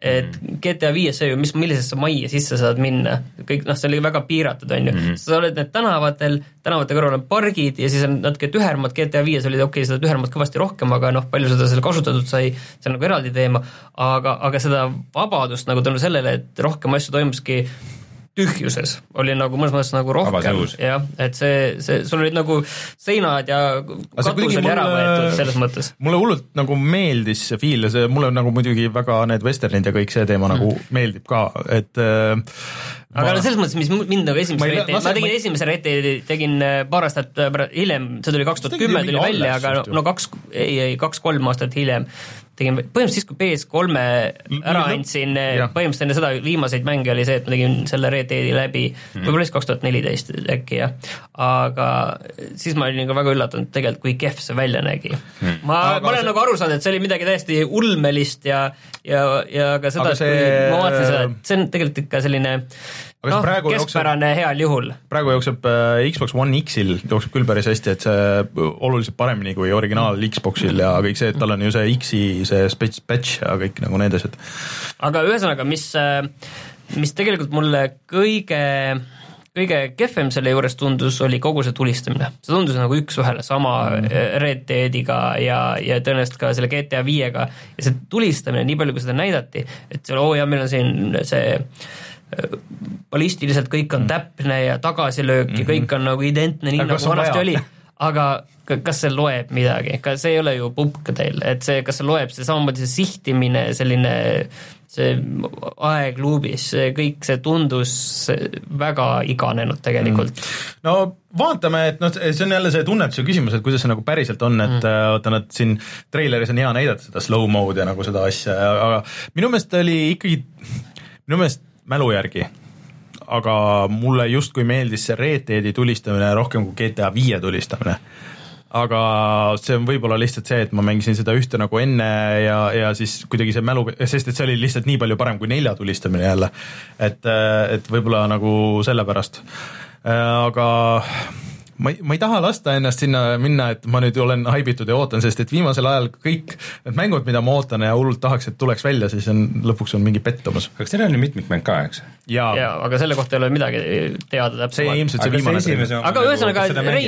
et GTA viies see ju, mis, millisesse majja sisse saad minna, kõik noh, see oli väga piiratud, on ju mm, -hmm. sa oled need tänavatel, tänavate kõrval on pargid ja siis on natuke tühermad, GTA viies oli okei okay,, seda tühermat kõvasti rohkem, aga noh, palju seda seal kasutatud sai, see on nagu eraldi teema, aga, aga seda vabadust nagu tänu sellele, et rohkem asju toimuski tühjuses oli nagu mõnes mõttes nagu rohkem. Jah, et see, see, sul olid nagu seinad ja katus oli ära võetud selles mõttes. mulle hullult nagu meeldis see feel ja see mulle nagu muidugi väga need vesternid ja kõik see teema nagu meeldib ka, et äh, aga ma- no selles mõttes, mis mind nagu esimese lase- ma tegin ma esimese Deadi, tegin äh, paar aastat äh, hiljem, see tuli kaks tuhat kümme tuli välja, aga no kaks, ei, ei kaks-kolm aastat hiljem tegin, põhimõtteliselt siis, kui PS3-e ära andsin, jah. põhimõtteliselt enne seda viimaseid mänge oli see, et ma tegin selle Red Deadi läbi mm., võib-olla siis kaks tuhat neliteist äkki jah, aga siis ma olin nagu väga üllatunud tegelikult, kui kehv see välja nägi mm.. ma, ma olen see- nagu aru saanud, et see oli midagi täiesti ulmelist ja, ja, ja ka seda, et kui see- ma vaatasin seda, et see on tegelikult ikka selline see noh, praegu jookseb- keskpärane heal juhul. praegu jookseb äh, Xbox One X-il jookseb küll päris hästi, et see oluliselt paremini kui originaal Xboxil ja kõik see, et tal on ju see X-i see spets- patch ja kõik nagu need asjad. aga ühesõnaga, mis, mis tegelikult mulle kõige, kõige kehvem selle juures tundus, oli kogu see tulistamine. see tundus nagu üks-ühele sama mm. Red Deadiga ja, ja tõenäoliselt ka selle GTA viiega ja see tulistamine, nii palju kui seda näidati, et seal oo oh, jaa, meil on siin see äh, ballistiliselt kõik on täpne ja tagasilöök ja kõik on nagu identne, nii Aga nagu vanasti oli aga ka- kas see loeb midagi, kas see ei ole ju pupk teil, et see, kas see loeb, see samamoodi see sihtimine, selline see aeg luubis, see kõik, see tundus väga iganenud tegelikult mm.. no vaatame, et noh, see on jälle see tunnetuse küsimus, et kuidas see nagu päriselt on, et mm. vaata nad siin treileris on hea näidata seda slow mode'i ja nagu seda asja, aga minu meelest oli ikkagi, minu meelest mälu järgi, aga mulle justkui meeldis see Red Deadi tulistamine rohkem kui GTA viie tulistamine aga see on võib-olla lihtsalt see, et ma mängisin seda ühte nagu enne ja, ja siis kuidagi see mälu, sest et see oli lihtsalt nii palju parem kui nelja tulistamine jälle. et, et võib-olla nagu sellepärast. aga ma ei, ma ei taha lasta ennast sinna minna, et ma nüüd olen haibitud ja ootan, sest et viimasel ajal kõik need mängud, mida ma ootan ja hullult tahaks, et tuleks välja, siis on lõpuks on mingi pettumus. aga seal on ju mitmikmäng ka, eks? ja, ja aga selle kohta ei ole midagi teada see täpsemalt. ilmselt see viimane esimese aga ühesõnaga,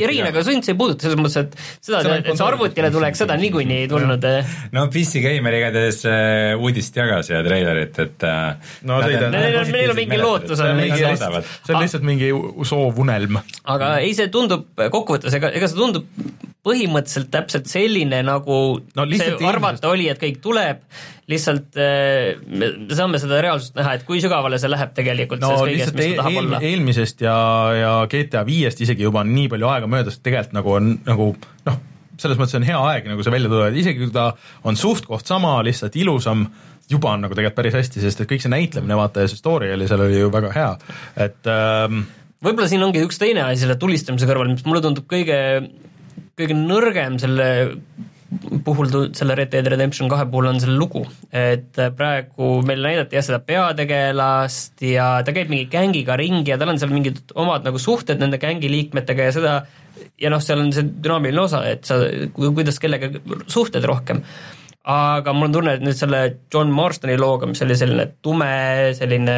Rein, aga sind see ei puuduta selles mõttes, et seda, et see arvutile tuleks, seda niikuinii ei tulnud. no PC Gamer igatahes äh, uudist jagas ja treilerit, et äh, No nad sõida- on Neil on- mingi lootus on mingi- see on lihtsalt mingi soovunelm. aga ei, see tundub kokkuvõttes, ega, ega see tundub põhimõtteliselt täpselt selline, nagu No see arvata oli, et kõik tuleb, lihtsalt äh, me me saame seda reaalsust näha, et kui sügavale see läheb tegelikult no sellest kõigest, lihtsalt mis eel, ta tahab eel, olla. eelmisest ja, ja GTA viiest isegi juba on nii palju aega möödas, et tegelikult nagu on nagu noh, selles mõttes on hea aeg nagu see välja tulla, et isegi kui ta on suht-koht sama, lihtsalt ilusam, juba on nagu tegelikult päris hästi, sest et kõik see näitlemine, vaata ja see story oli seal oli ju väga hea, et ähm, võib-olla siin ongi üks teine asi selle tulistamise kõrval, mis mulle tundub kõige, kõige nõrgem selle puhul, selle Red Dead Redemption kahe puhul on selle lugu, et praegu meile näidati jah, seda peategelast ja ta käib mingi gängiga ringi ja tal on seal mingid omad nagu suhted nende gängi liikmetega ja seda ja noh, seal on see dünaamiline osa, et sa, kuidas kellega suhtled rohkem. Aga mul on tunne, et nüüd selle John Marstoni looga, mis oli selline tume, selline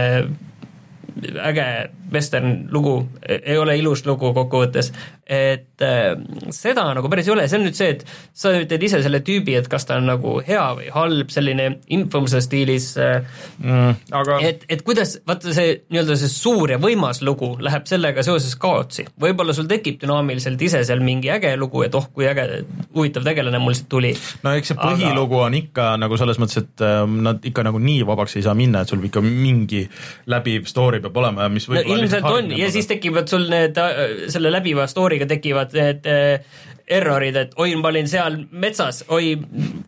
äge western lugu, ei ole ilus lugu kokkuvõttes, et äh, seda nagu päris ei ole, see on nüüd see, et sa teed ise selle tüübi, et kas ta on nagu hea või halb, selline infamuse stiilis äh, mm, aga et, et kuidas, vaata see nii-öelda see suur ja võimas lugu läheb sellega seoses kaotsi. võib-olla sul tekib dünaamiliselt ise seal mingi äge lugu, et oh, kui äge, huvitav tegelane mul siit tuli. no eks see põhilugu on ikka nagu selles mõttes, et ähm, nad ikka nagu nii vabaks ei saa minna, et sul ikka mingi läbiv story peab olema, mis no ilmselt on ja siis tekivad sul need, äh, selle läbiva story'ga tekivad need äh, errorid, et oi, ma olin seal metsas, oi,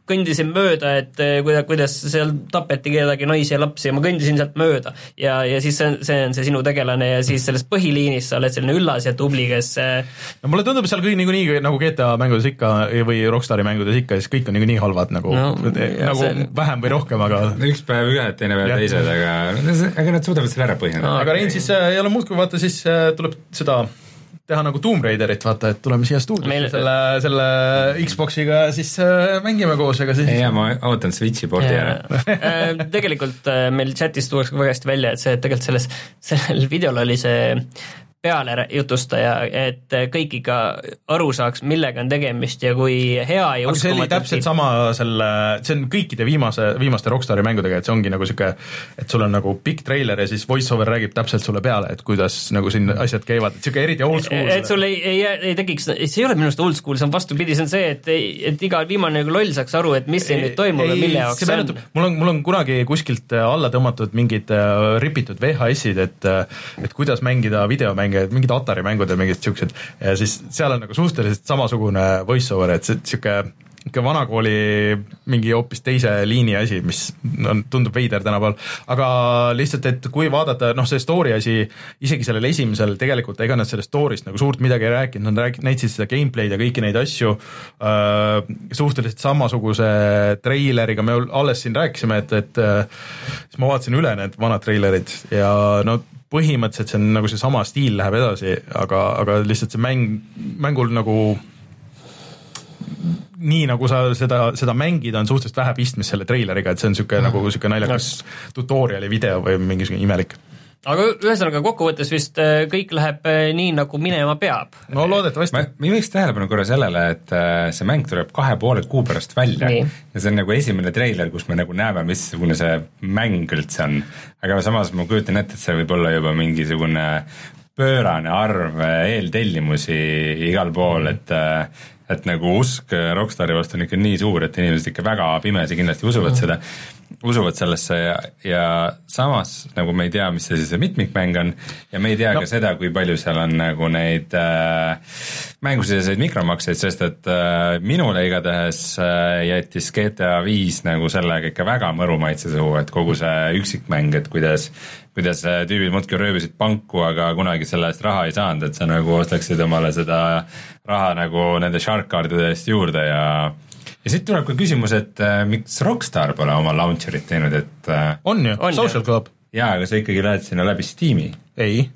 kõndisin mööda, et äh, kuida-, kuidas seal tapeti kedagi naisi ja lapsi ja ma kõndisin sealt mööda. ja, ja siis see on, see on see sinu tegelane ja siis selles põhiliinis sa oled selline üllas ja tubli, kes äh, no mulle tundub seal kõik niikuinii nagu GTA mängudes ikka või Rockstari mängudes ikka, siis kõik on niikuinii halvad nagu No, no, nagu see- vähem või rohkem, aga üks päev ühed, teine päev teised, aga, aga nad suudavad selle ära põhjendada Aa. aga Rein siis ei ole muud kui vaata siis tuleb seda teha nagu Tomb Raiderit, vaata, et tuleme siia stuudiosse Meil- selle, selle Xboxiga siis äh, mängime koos, ega siis ei jaa, ma ootan Switchi porti ära. Äh, tegelikult äh, meil chatis tuuakse väga hästi välja, et see et tegelikult selles, sellel videol oli see pealejutustaja, et kõik ikka aru saaks, millega on tegemist ja kui hea ja aga see oli täpselt sama selle, see on kõikide viimase, viimaste Rockstari mängudega, et see ongi nagu sihuke, et sul on nagu pikk treiler ja siis voice over räägib täpselt sulle peale, et kuidas nagu siin asjad käivad, et sihuke eriti old school. et sul ei, ei, ei tekiks, see ei ole minu arust old school, see on vastupidi, see on see, et, et iga viimane nagu loll saaks aru, et mis siin nüüd toimub ja mille jaoks see meenutab, mul on, mul on kunagi kuskilt alla tõmmatud mingid äh, ripitud VHS-id, et et kuidas mängida videomänge, et mingid Atari mängud ja mingid siuksed. Siis seal on nagu suhteliselt samasugune voice over, et sihuke ikka vanakooli mingi hoopis teise liini asi, mis on, tundub veider tänapäeval, aga lihtsalt, et kui vaadata, noh, see story asi, isegi sellel esimesel tegelikult ega nad sellest story'st nagu suurt midagi ei rääkinud, nad rääkisid, näitasid seda gameplay'd ja kõiki neid asju äh, suhteliselt samasuguse treileriga, me alles siin rääkisime, et, et äh, siis ma vaatasin üle need vanad treilerid ja no põhimõtteliselt see on nagu seesama stiil läheb edasi, aga, aga lihtsalt see mäng, mängul nagu nii nagu sa seda, seda mängid, on suhteliselt vähe pistmist selle treileriga, et see on niisugune nagu niisugune naljakas tutorial'i video või mingisugune imelik. aga ühesõnaga kokkuvõttes vist äh, kõik läheb äh, nii, nagu minema peab. no loodetavasti., ma juhiks tähelepanu korra sellele, et äh, see mäng tuleb kahe poole kuu pärast välja Nii. ja see on nagu esimene treiler, kus me nagu näeme, missugune see mäng üldse on. aga samas ma kujutan ette, et see võib olla juba mingisugune pöörane arv eeltellimusi igal pool, et äh, et nagu usk Rockstari vastu on ikka nii suur, et inimesed ikka väga pimesi kindlasti usuvad seda, usuvad sellesse ja, ja samas nagu me ei tea, mis see siis see mitmikmäng on ja me ei tea no. ka seda, kui palju seal on nagu neid äh, mängusiseseid mikromakseid, sest et äh, minule igatahes äh, jättis GTA viis nagu sellega ikka väga mõru maitse suhu, et kogu see üksikmäng, et kuidas kuidas äh, tüübid muudkui röövisid panku, aga kunagi selle eest raha ei saanud, et sa nagu ostaksid omale seda raha nagu nende shark card'ide eest juurde ja ja siit tuleb ka küsimus, et äh, miks Rockstar pole oma launcher'it teinud, et äh, on ju On, ju. Social Club. jaa, aga sa ikkagi lähed sinna läbi Steam'i. ei,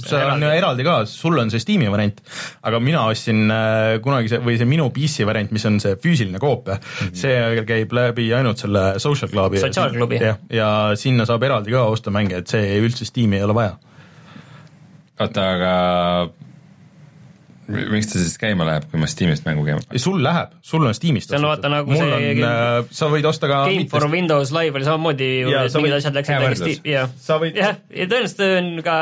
see on Eraldi. eraldi ka, sul on see Steam'i variant, aga mina ostsin äh, kunagi see või see minu PC variant, mis on see füüsiline koopia mm. -hmm. see käib läbi ainult selle Social Clubi. Sotsiaalklubi. jah, ja sinna saab eraldi ka osta mänge, et see üldse Steam'i ei ole vaja. oota, aga miks ta siis käima läheb, kui ma Steam'ist mängu käima panen? sul läheb, sul on Steam'ist See on vaata nagu mul see- on äh,, sa võid osta ka Game for Windows Live oli samamoodi ju, et mingid asjad läksid täiesti võrdlus., jah. jah, ja tõenäoliselt on ka,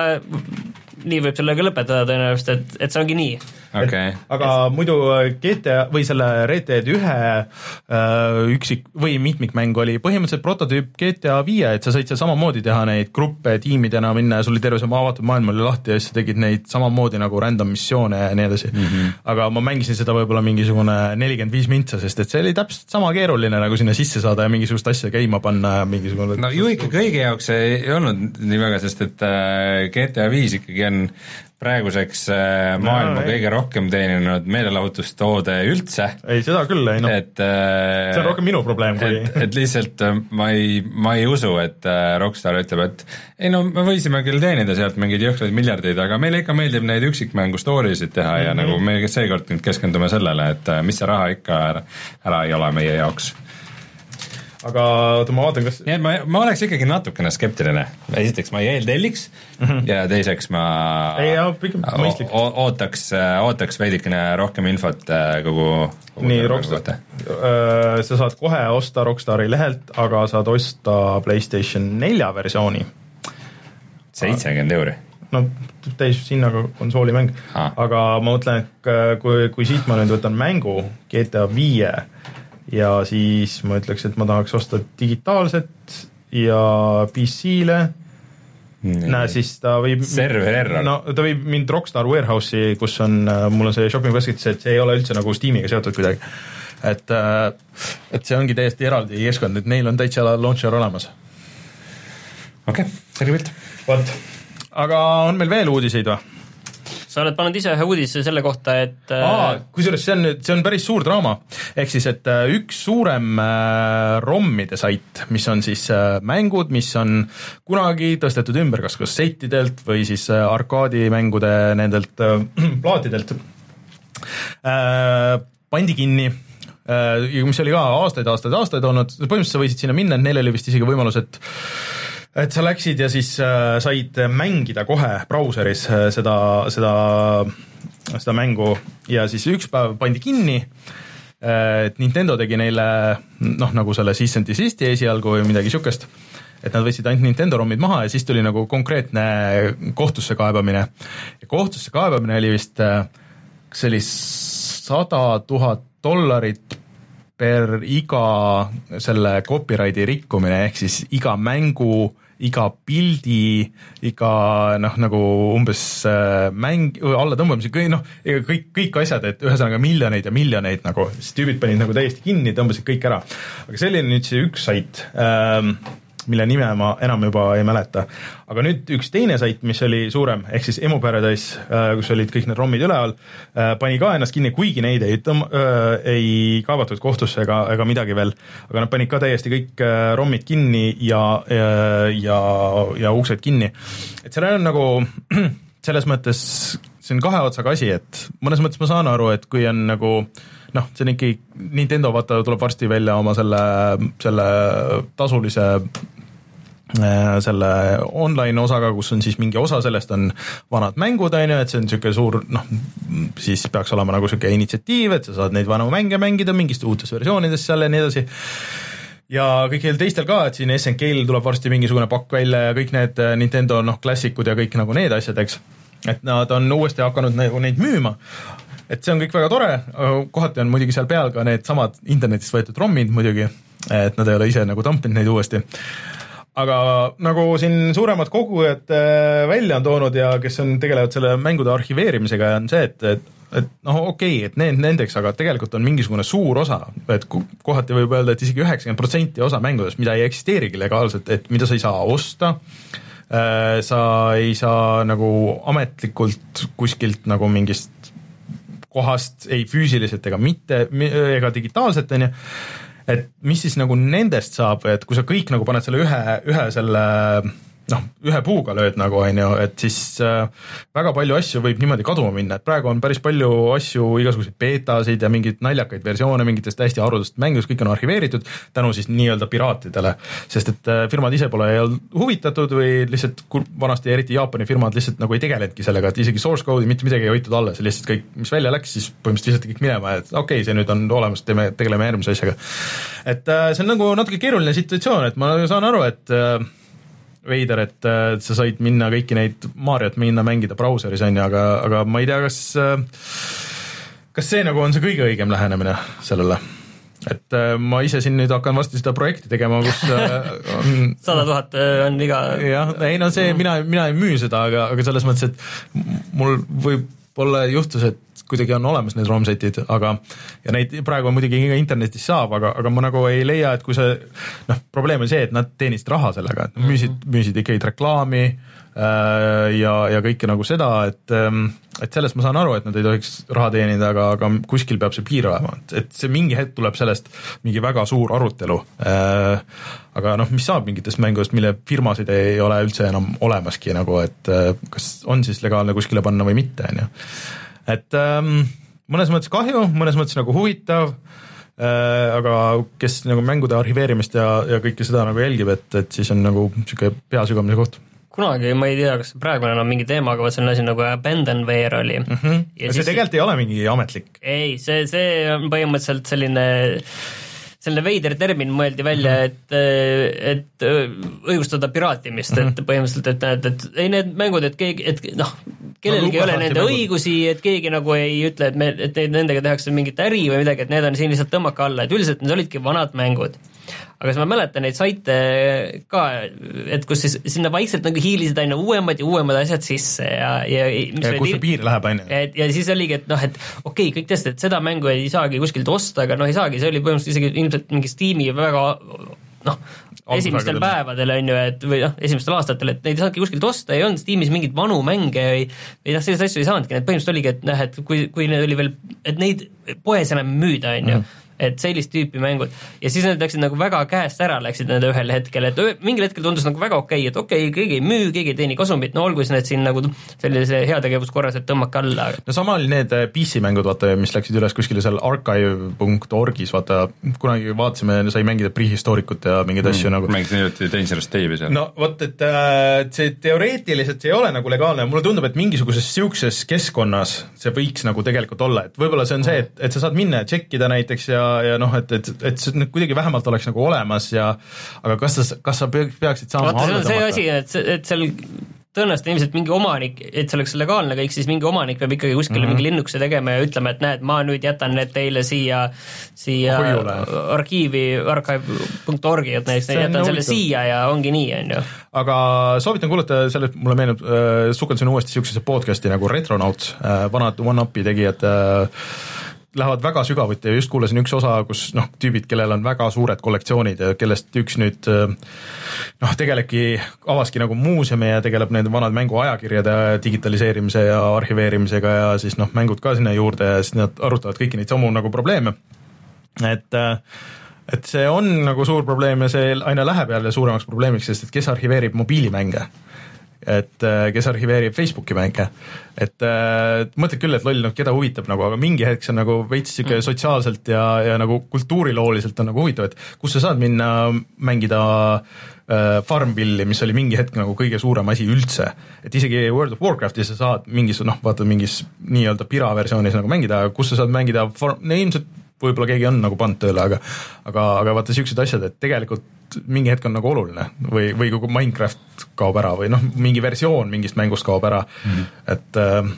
nii võib sellega lõpetada tõenäoliselt, et, et see ongi nii. Okei. aga muidu äh, GTA või selle Red Dead ühe äh, üksik või mitmikmäng oli põhimõtteliselt prototüüp GTA viie, et sa said seal samamoodi teha neid gruppe tiimidena minna ja sul oli terve see avatud maailm oli lahti ja siis sa tegid neid samamoodi nagu random missioone ja nii edasi mm. -hmm. aga ma mängisin seda võib-olla mingisugune nelikümmend viis mintsa, sest et see oli täpselt sama keeruline nagu sinna sisse saada ja mingisugust asja käima panna ja mingisugune no ju ikka kõigi jaoks ei olnud nii väga, sest et äh, GTA viis ikkagi on praeguseks äh, maailma No, ei. kõige rohkem teeninud meelelahutustoode üldse, ei, seda küll, ei noh, äh, see on rohkem minu probleem kui et, et lihtsalt äh, ma ei, ma ei usu, et Rockstar ütleb, et ei no me võisime küll teenida sealt mingeid jõhkraid miljardeid, aga meile ikka meeldib neid üksikmängu story sid teha Mhm. ja nagu me seekord nüüd keskendume sellele, et mis see raha ikka ära, ära ei ole meie jaoks. Aga oota, ma vaatan, kas nii et ma, ma oleks ikkagi natukene skeptiline, esiteks ma ei eeltelliks mm -hmm. ja teiseks ma. Ei, jaa, pigem mõistlik. ootaks, ootaks veidikene rohkem infot äh, kogu, kogu nii Rockstar kohta., sa saad kohe osta Rockstari lehelt, aga saad osta Playstation nelja versiooni, seitsekümmend euri no täis hinnaga konsoolimäng Ah. aga ma mõtlen, et äh, kui, kui siit ma nüüd võtan mängu GTA viie ja siis ma ütleks, et ma tahaks osta digitaalset ja PC-le, näe siis ta võib server error no ta viib mind Rockstar Warehouse'i, kus on, mul on see shopping basket, et see ei ole üldse nagu Steamiga seotud kuidagi. et, et see ongi täiesti eraldi keskkond, et neil on täitsa launcher olemas. okei okay,, selge pilt. vot, aga on meil veel uudiseid või? Sa oled pannud ise ühe uudise selle kohta, et aa äh,, kusjuures see on nüüd, see on päris suur draama, ehk siis, et äh, üks suurem äh, ROM-ide sait, mis on siis mängud, mis on kunagi tõstetud ümber kas kassettidelt või siis arkaadimängude nendelt plaatidelt pandi kinni. Ja mis oli ka aastaid, aastaid, aastaid olnud, põhimõtteliselt sa võisid sinna minna, et neil oli vist isegi võimalus, et et sa läksid ja siis äh, said mängida kohe brauseris äh, seda, seda, seda mängu ja siis üks päev pandi kinni äh, et Nintendo tegi neile noh, nagu selle cease and desist'i esialgu või midagi siukest, et nad võtsid ainult Nintendo ROM-id maha ja siis tuli nagu konkreetne kohtusse kaebamine. kohtusse kaebamine oli vist, kas see oli sada tuhat dollarit per iga selle copyrighti rikkumine, ehk siis iga mängu, iga pildi, iga noh, nagu umbes äh, mäng, allatõmbamise, kõik noh, kõik, kõik asjad, et ühesõnaga miljoneid ja miljoneid nagu, siis tüübid panid nagu täiesti kinni, tõmbasid kõik ära. aga see oli nüüd see üks sait ähm,, mille nime ma enam juba ei mäleta. aga nüüd üks teine sait, mis oli suurem, ehk siis Emu Paradise, kus olid kõik need ROM-id üleval, pani ka ennast kinni, kuigi neid ei tõmm-, ei kaevatud kohtusse ega, ega midagi veel, aga nad panid ka täiesti kõik äh, ROM-id kinni ja, ja, ja, ja uksed kinni. et sellel on nagu selles mõttes, see on kahe otsaga asi, et mõnes mõttes ma saan aru, et kui on nagu noh, see on ikkagi, Nintendo vaata tuleb varsti välja oma selle, selle tasulise äh, selle online osaga, kus on siis mingi osa sellest on vanad mängud, on ju, et see on niisugune suur noh, siis peaks olema nagu niisugune initsiatiiv, et sa saad neid vanu mänge mängida mingist uutes versioonides seal ja nii edasi ja kõikidel teistel ka, et siin SNK-l tuleb varsti mingisugune pakk välja ja kõik need äh, Nintendo noh, klassikud ja kõik nagu need asjad, eks. et nad on uuesti hakanud nagu neid müüma. et see on kõik väga tore, kohati on muidugi seal peal ka needsamad internetist võetud ROM-id muidugi, et nad ei ole ise nagu tampinud neid uuesti aga nagu siin suuremad kogujad äh, välja on toonud ja kes on, tegelevad selle mängude arhiveerimisega, on see, et, et et noh, okei okay,, et need nendeks, aga tegelikult on mingisugune suur osa, et kohati võib öelda, et isegi üheksakümmend protsenti osa mängudest, mida ei eksisteerigi legaalselt, et mida sa ei saa osta, sa ei saa nagu ametlikult kuskilt nagu mingist kohast, ei füüsiliselt ega mitte, ega digitaalselt, on ju, et mis siis nagu nendest saab, et kui sa kõik nagu paned selle ühe, ühe selle noh, ühe puuga lööd nagu on ju, et siis äh, väga palju asju võib niimoodi kaduma minna, et praegu on päris palju asju, igasuguseid beetasid ja mingeid naljakaid versioone mingitest täiesti haruldaselt mängudest, kõik on arhiveeritud tänu siis nii-öelda piraatidele. sest et äh, firmad ise pole huvitatud või lihtsalt vanasti eriti Jaapani firmad lihtsalt nagu ei tegelenudki sellega, et isegi source code'i mitte midagi ei hoitud alles, lihtsalt kõik, mis välja läks, siis põhimõtteliselt visati kõik minema, et okei okay,, see nüüd on olemas, teeme, tegeleme järgmise asjaga. et äh, see on nagu natuke keeruline situatsioon, et ma saan aru, et veider, et äh, sa said minna kõiki neid Mariot minna mängida brauseris on ju, aga, aga ma ei tea, kas äh, kas see nagu on see kõige õigem lähenemine sellele? et äh, ma ise siin nüüd hakkan varsti seda projekti tegema, kus on sada tuhat on iga jah, ei no see, mina, mina ei müü seda, aga, aga selles mõttes, et mul võib-olla juhtus, et kuidagi on olemas need ROM-setid, aga ja neid praegu muidugi internetis saab, aga, aga ma nagu ei leia, et kui see noh, probleem on see, et nad teenisid raha sellega, et müüsid, mhm. müüsid ikkagi reklaami äh, ja, ja kõike nagu seda, et ähm, et sellest ma saan aru, et nad ei tohiks raha teenida, aga, aga kuskil peab see piir olema, et, see mingi hetk tuleb sellest mingi väga suur arutelu äh,. aga noh, mis saab mingitest mängudest, mille firmasid ei ole üldse enam olemaski nagu, et äh, kas on siis legaalne kuskile panna või mitte, on ju et ähm, mõnes mõttes kahju, mõnes mõttes nagu huvitav äh,, aga kes nagu mängude arhiveerimist ja, ja kõike seda nagu jälgib, et, et siis on nagu niisugune pea sügavamise koht kunagi, ma ei tea, kas praegu on enam mingi teema, aga vot selline asi nagu Abandonware oli mm. -hmm. see siis... tegelikult ei ole mingi ametlik. ei, see, see on põhimõtteliselt selline selline veider termin mõeldi välja, mhm. et, et õigustada piraatimist et põhimõtteliselt, et näed, et ei need mängud, et keegi, et noh, kellelgi ei ole nende mängud. õigusi, et keegi nagu ei ütle, et me, et neid, nendega tehakse mingit äri või midagi, et need on siin lihtsalt tõmmake alla, et üldiselt need olidki vanad mängud aga siis ma mäletan neid saite ka, et kus siis sinna vaikselt nagu hiilisid aina uuemad ja uuemad asjad sisse ja, ja ja kus see piir läheb, on ju. et ja siis oligi, et noh, et okei okay,, kõik teadsid, et seda mängu ei saagi kuskilt osta, aga noh, ei saagi, see oli põhimõtteliselt isegi ilmselt mingi Steam'i väga noh, esimestel päevadel on ju, et või noh, esimestel aastatel, et neid ei saanudki kuskilt osta, ei olnud Steamis mingeid vanu mänge või või noh, selliseid asju ei saanudki, need põhimõtteliselt oligi, et noh, et kui, kui need oli veel, et neid poes enam müüda, on ju. Mhm et sellist tüüpi mängud ja siis need läksid nagu väga käest ära, läksid need ühel hetkel, et mingil hetkel tundus nagu väga okei okay,, et okei okay,, keegi ei müü, keegi ei teeni kasumit, no olgu siis need siin nagu sellise heategevuskorras, et tõmmake alla. no sama oli need äh, PC mängud, vaata, mis läksid üles kuskile seal archive.org'is, vaata, kunagi vaatasime, sai mängida prehistorikut ja mingeid mm, asju nagu. mängisin hiljuti Dangerous Dave'i seal. no vot, et äh, see teoreetiliselt see ei ole nagu legaalne, mulle tundub, et mingisuguses niisuguses keskkonnas see võiks nagu tegelikult olla, et võib-olla see on see, et, et sa saad minna ja tšekkida näiteks ja ja noh, et, et, et see nüüd kuidagi vähemalt oleks nagu olemas ja aga kas sa, kas sa peaksid saama vaata, see on see asi, et, et seal tõenäoliselt ilmselt mingi omanik, et see oleks legaalne kõik, siis mingi omanik peab ikkagi kuskile mm -hmm. mingi linnukese tegema ja ütlema, et näed, ma nüüd jätan need teile siia, siia Hoiule. arhiivi, archive.org-i, et näiteks jätan selle huvitav. siia ja ongi nii, on ju. aga soovitan kuulata, selle, mulle meenub äh,, sukeldusin uuesti niisugusesse podcast'i nagu Retronauts äh,, vanad One-Upi tegijad äh, lähevad väga sügavuti ja just kuulasin üks osa, kus noh, tüübid, kellel on väga suured kollektsioonid ja kellest üks nüüd äh, noh, tegelebki, avaski nagu muuseumi ja tegeleb nende vanade mänguajakirjade digitaliseerimise ja arhiveerimisega ja siis noh, mängud ka sinna juurde ja siis nad arutavad kõiki neid samu nagu probleeme. et äh, et see on nagu suur probleem ja see aina läheb jälle suuremaks probleemiks, sest et kes arhiveerib mobiilimänge et äh, kes arhiveerib Facebooki mänge. et äh, mõtled küll, et loll, noh keda huvitab nagu, aga mingi hetk see on nagu veits sihuke mm. sotsiaalselt ja, ja nagu kultuurilooliselt on nagu huvitav, et kus sa saad minna mängida äh, Farmvilli, mis oli mingi hetk nagu kõige suurem asi üldse. et isegi World of Warcraftis sa saad mingis noh, vaata mingis nii-öelda pira versioonis nagu mängida, kus sa saad mängida farm, no ilmselt võib-olla keegi on nagu pannud tööle, aga aga, aga vaata niisugused asjad, et tegelikult mingi hetk on nagu oluline või, või kui Minecraft kaob ära või noh, mingi versioon mingist mängust kaob ära mm, -hmm. et äh,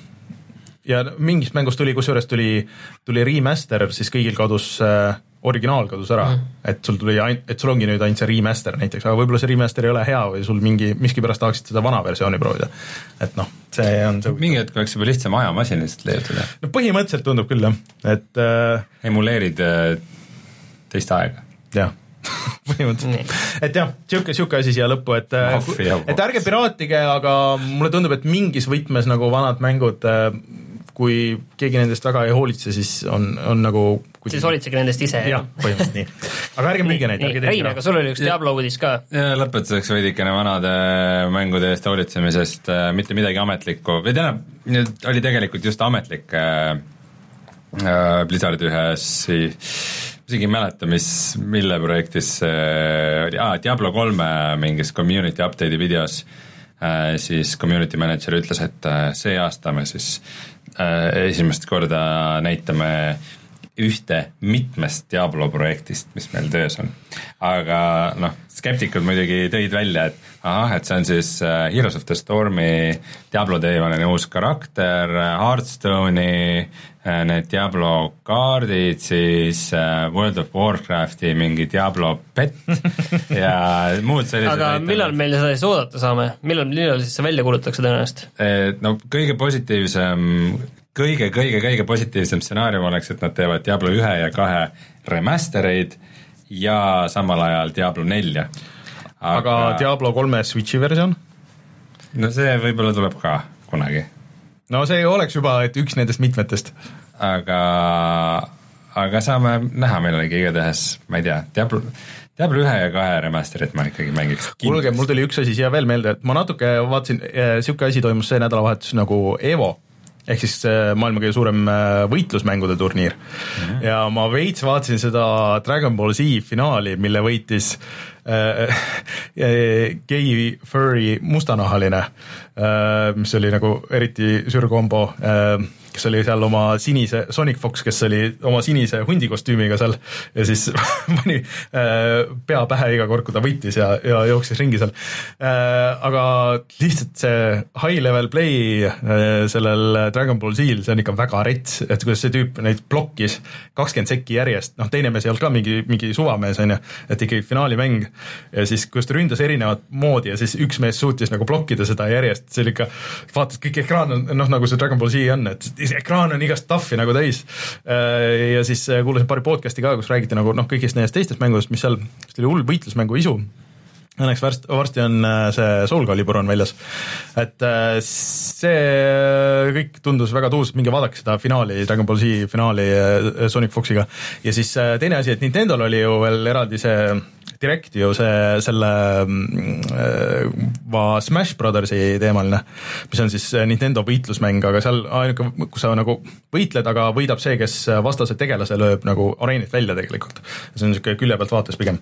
ja mingist mängust tuli, kusjuures tuli, tuli remaster, siis kõigil kadus äh, originaal kadus ära mm., et sul tuli ainult, et sul ongi nüüd ainult see remaster näiteks, aga võib-olla see remaster ei ole hea või sul mingi, miskipärast tahaksid seda vana versiooni proovida. et noh, see on see mingi hetk oleks juba lihtsam ajamasin lihtsalt leiutada. no põhimõtteliselt tundub küll jah, et äh, emuleerid äh, teist aega. jah põhimõtteliselt, et jah, sihuke, sihuke asi siia lõppu, et äh, et ärge piraatige, aga mulle tundub, et mingis võtmes nagu vanad mängud äh, kui keegi nendest väga ei hoolitse, siis on, on nagu kui... siis hoolitsege nendest ise. jah, põhimõtteliselt nii. aga ärge müüge neid, ärge tehke. Rein, aga sul oli üks Diablo uudis ka. lõpetuseks veidikene vanade mängude eest hoolitsemisest, äh, mitte midagi ametlikku, või tähendab, nüüd oli tegelikult just ametlik äh, äh Blizzardi ühes isegi ei mäleta, mis, mille projektis see oli ah,, Diablo kolme mingis community update'i videos äh, siis community manager ütles, et äh, see aasta me siis äh, esimest korda näitame ühte mitmest Diablo projektist, mis meil töös on. aga noh, skeptikud muidugi tõid välja, et ahah, et see on siis äh, Heroes of the Stormi Diablo teemaline uus karakter, Hearthstone'i äh, need Diablo kaardid, siis äh, World of Warcrafti mingi Diablo pett ja muud sellised aga millal meil seda siis oodata saame, millal, millal siis see välja kuulutatakse tõenäoliselt? no kõige positiivsem kõige, kõige, kõige positiivsem stsenaarium oleks, et nad teevad Diablo ühe ja kahe remaster eid ja samal ajal Diablo nelja. aga Diablo kolme Switchi versioon? no see võib-olla tuleb ka kunagi. no see oleks juba, et üks nendest mitmetest. aga, aga saame näha millalgi, igatahes ma ei tea, Diablo Diablo ühe ja kahe remaster'it ma ikkagi mängiks. kuulge, mul tuli üks asi siia veel meelde, et ma natuke vaatasin, niisugune eh, asi toimus see nädalavahetus nagu Evo ehk siis maailma kõige suurem äh, võitlusmängude turniir mm. -hmm. ja ma veits vaatasin seda Dragon Ball Z finaali, mille võitis äh, äh, gei furry mustanahaline äh,, mis oli nagu eriti sür kombo äh, kes oli seal oma sinise, Sonic Fox, kes oli oma sinise hundi kostüümiga seal ja siis pani äh, pea pähe iga kord, kui ta võitis ja, ja jooksis ringi seal. Äh,. aga lihtsalt see high level play äh, sellel Dragon Ball Z-l, see on ikka väga rets, et kuidas see tüüp neid blokkis kakskümmend sekki järjest, noh, teine mees ei olnud ka mingi, mingi suvamees, on ju, et ikkagi finaalimäng. Ja siis, kuidas ta ründas erinevat moodi ja siis üks mees suutis nagu blokkida seda järjest, see oli ikka, vaatad, kõik ekraan on noh, nagu see Dragon Ball Z on, et ekraan on igast stuff'i nagu täis. Äh, ja siis äh, kuulasin paari podcast'i ka, kus räägiti nagu noh, kõigist nendest teistest mängudest, mis seal, vist oli hull võitlusmängu isu õnneks varsti, varsti on äh, see Soul Calibur on väljas. et see kõik tundus väga tuus, minge vaadake seda finaali, Dragon Ball Z finaali Sonic Foxiga. ja siis teine asi, et Nintendo'l oli ju veel eraldi see Direct ju see, selle äh, Smash Brothersi teemaline, mis on siis Nintendo võitlusmäng, aga seal ainuke, kus sa nagu võitled, aga võidab see, kes vastase tegelase lööb nagu areenilt välja tegelikult. see on niisugune külje pealt vaates pigem.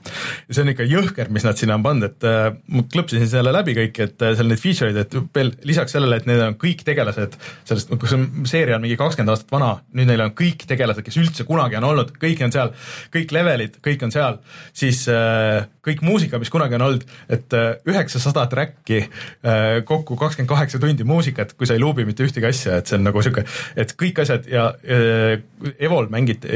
see on ikka jõhker, mis nad sinna on pannud, et äh, ma klõpsisin selle läbi kõik, et äh, seal need feature'id, et veel lisaks sellele, et need on kõik tegelased sellest, kus on, seeria on mingi kakskümmend aastat vana, nüüd neil on kõik tegelased, kes üldse kunagi on olnud, kõik on seal, kõik levelid, kõik on seal, siis äh, kõik muusika, mis kunagi on olnud, et äh, üheksasada track'i, äh, kokku kakskümmend kaheksa tundi muusikat, kui sa ei luubi mitte ühtegi asja, et see on nagu sihuke, et kõik asjad ja äh, Evol mängiti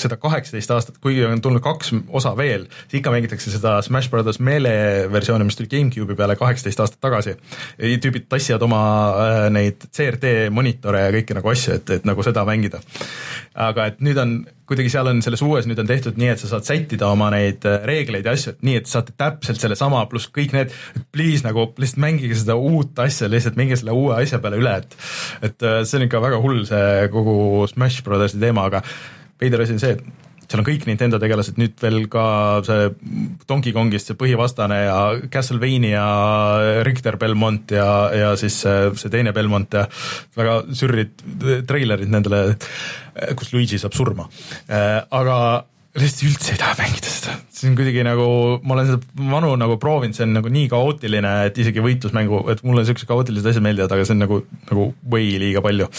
seda kaheksateist aastat, kuigi on tulnud kaks osa veel, ikka mängitakse seda Smash Brothers Melee versiooni, mis tuli GameCube'i peale kaheksateist aastat tagasi. tüübid tassivad oma neid CRT monitore ja kõiki nagu asju, et, et nagu seda mängida. aga et nüüd on kuidagi seal on selles uues nüüd on tehtud nii, et sa saad sättida oma neid äh, reegleid ja asju, et nii, et saate täpselt sellesama, pluss kõik need, please nagu lihtsalt mängige seda uut asja, lihtsalt mängige selle uue asja peale üle, et et äh, see on ikka väga hull, see kogu Smash Brothersi teema, aga veider asi on see, et seal on kõik Nintendo tegelased, nüüd veel ka see Donkey Kongist see põhivastane ja Castlevania, Richter Belmont ja, ja siis see, see teine Belmont ja väga sürrid treilerid nendele kus Luigi saab surma. Eh, aga lihtsalt üldse ei taha mängida seda, see on kuidagi nagu, ma olen seda vanu nagu proovinud, see on nagu nii kaootiline, et isegi võitlusmängu, et mulle siuksed kaootilised asjad meeldivad, aga see on nagu, nagu way liiga palju.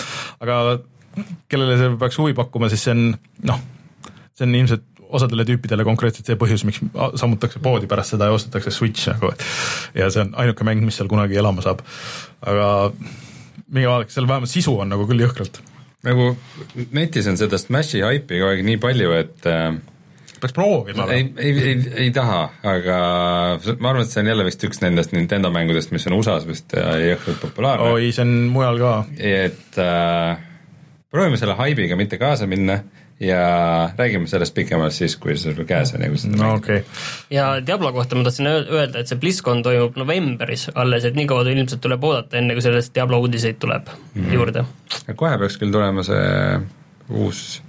aga kellele see peaks huvi pakkuma, siis see on noh, see on ilmselt osadele tüüpidele konkreetselt see põhjus, miks sammutakse poodi pärast seda ja ostetakse Switch nagu, et ja see on ainuke mäng, mis seal kunagi elama saab. aga minge vaadake, seal vähemalt sisu on nagu küll jõhkralt nagu netis on seda Smashi haipi kogu aeg nii palju, et äh, peaks proovima. ei, ei, ei, ei taha, aga ma arvan, et see on jälle vist üks nendest Nintendo mängudest, mis on USA-s vist äh, jõhkralt populaarne. oi, see on mujal ka. et äh, proovime selle haibiga mitte kaasa minna ja räägime sellest pikemalt siis, kui sul käes on ja kui seda no, okay. ja Diablo kohta ma tahtsin öelda, et see BlizzCon toimub novembris alles, et nii kaua ilmselt tuleb oodata, enne kui sellest Diablo uudiseid tuleb mm -hmm. juurde. kohe peaks küll tulema see uus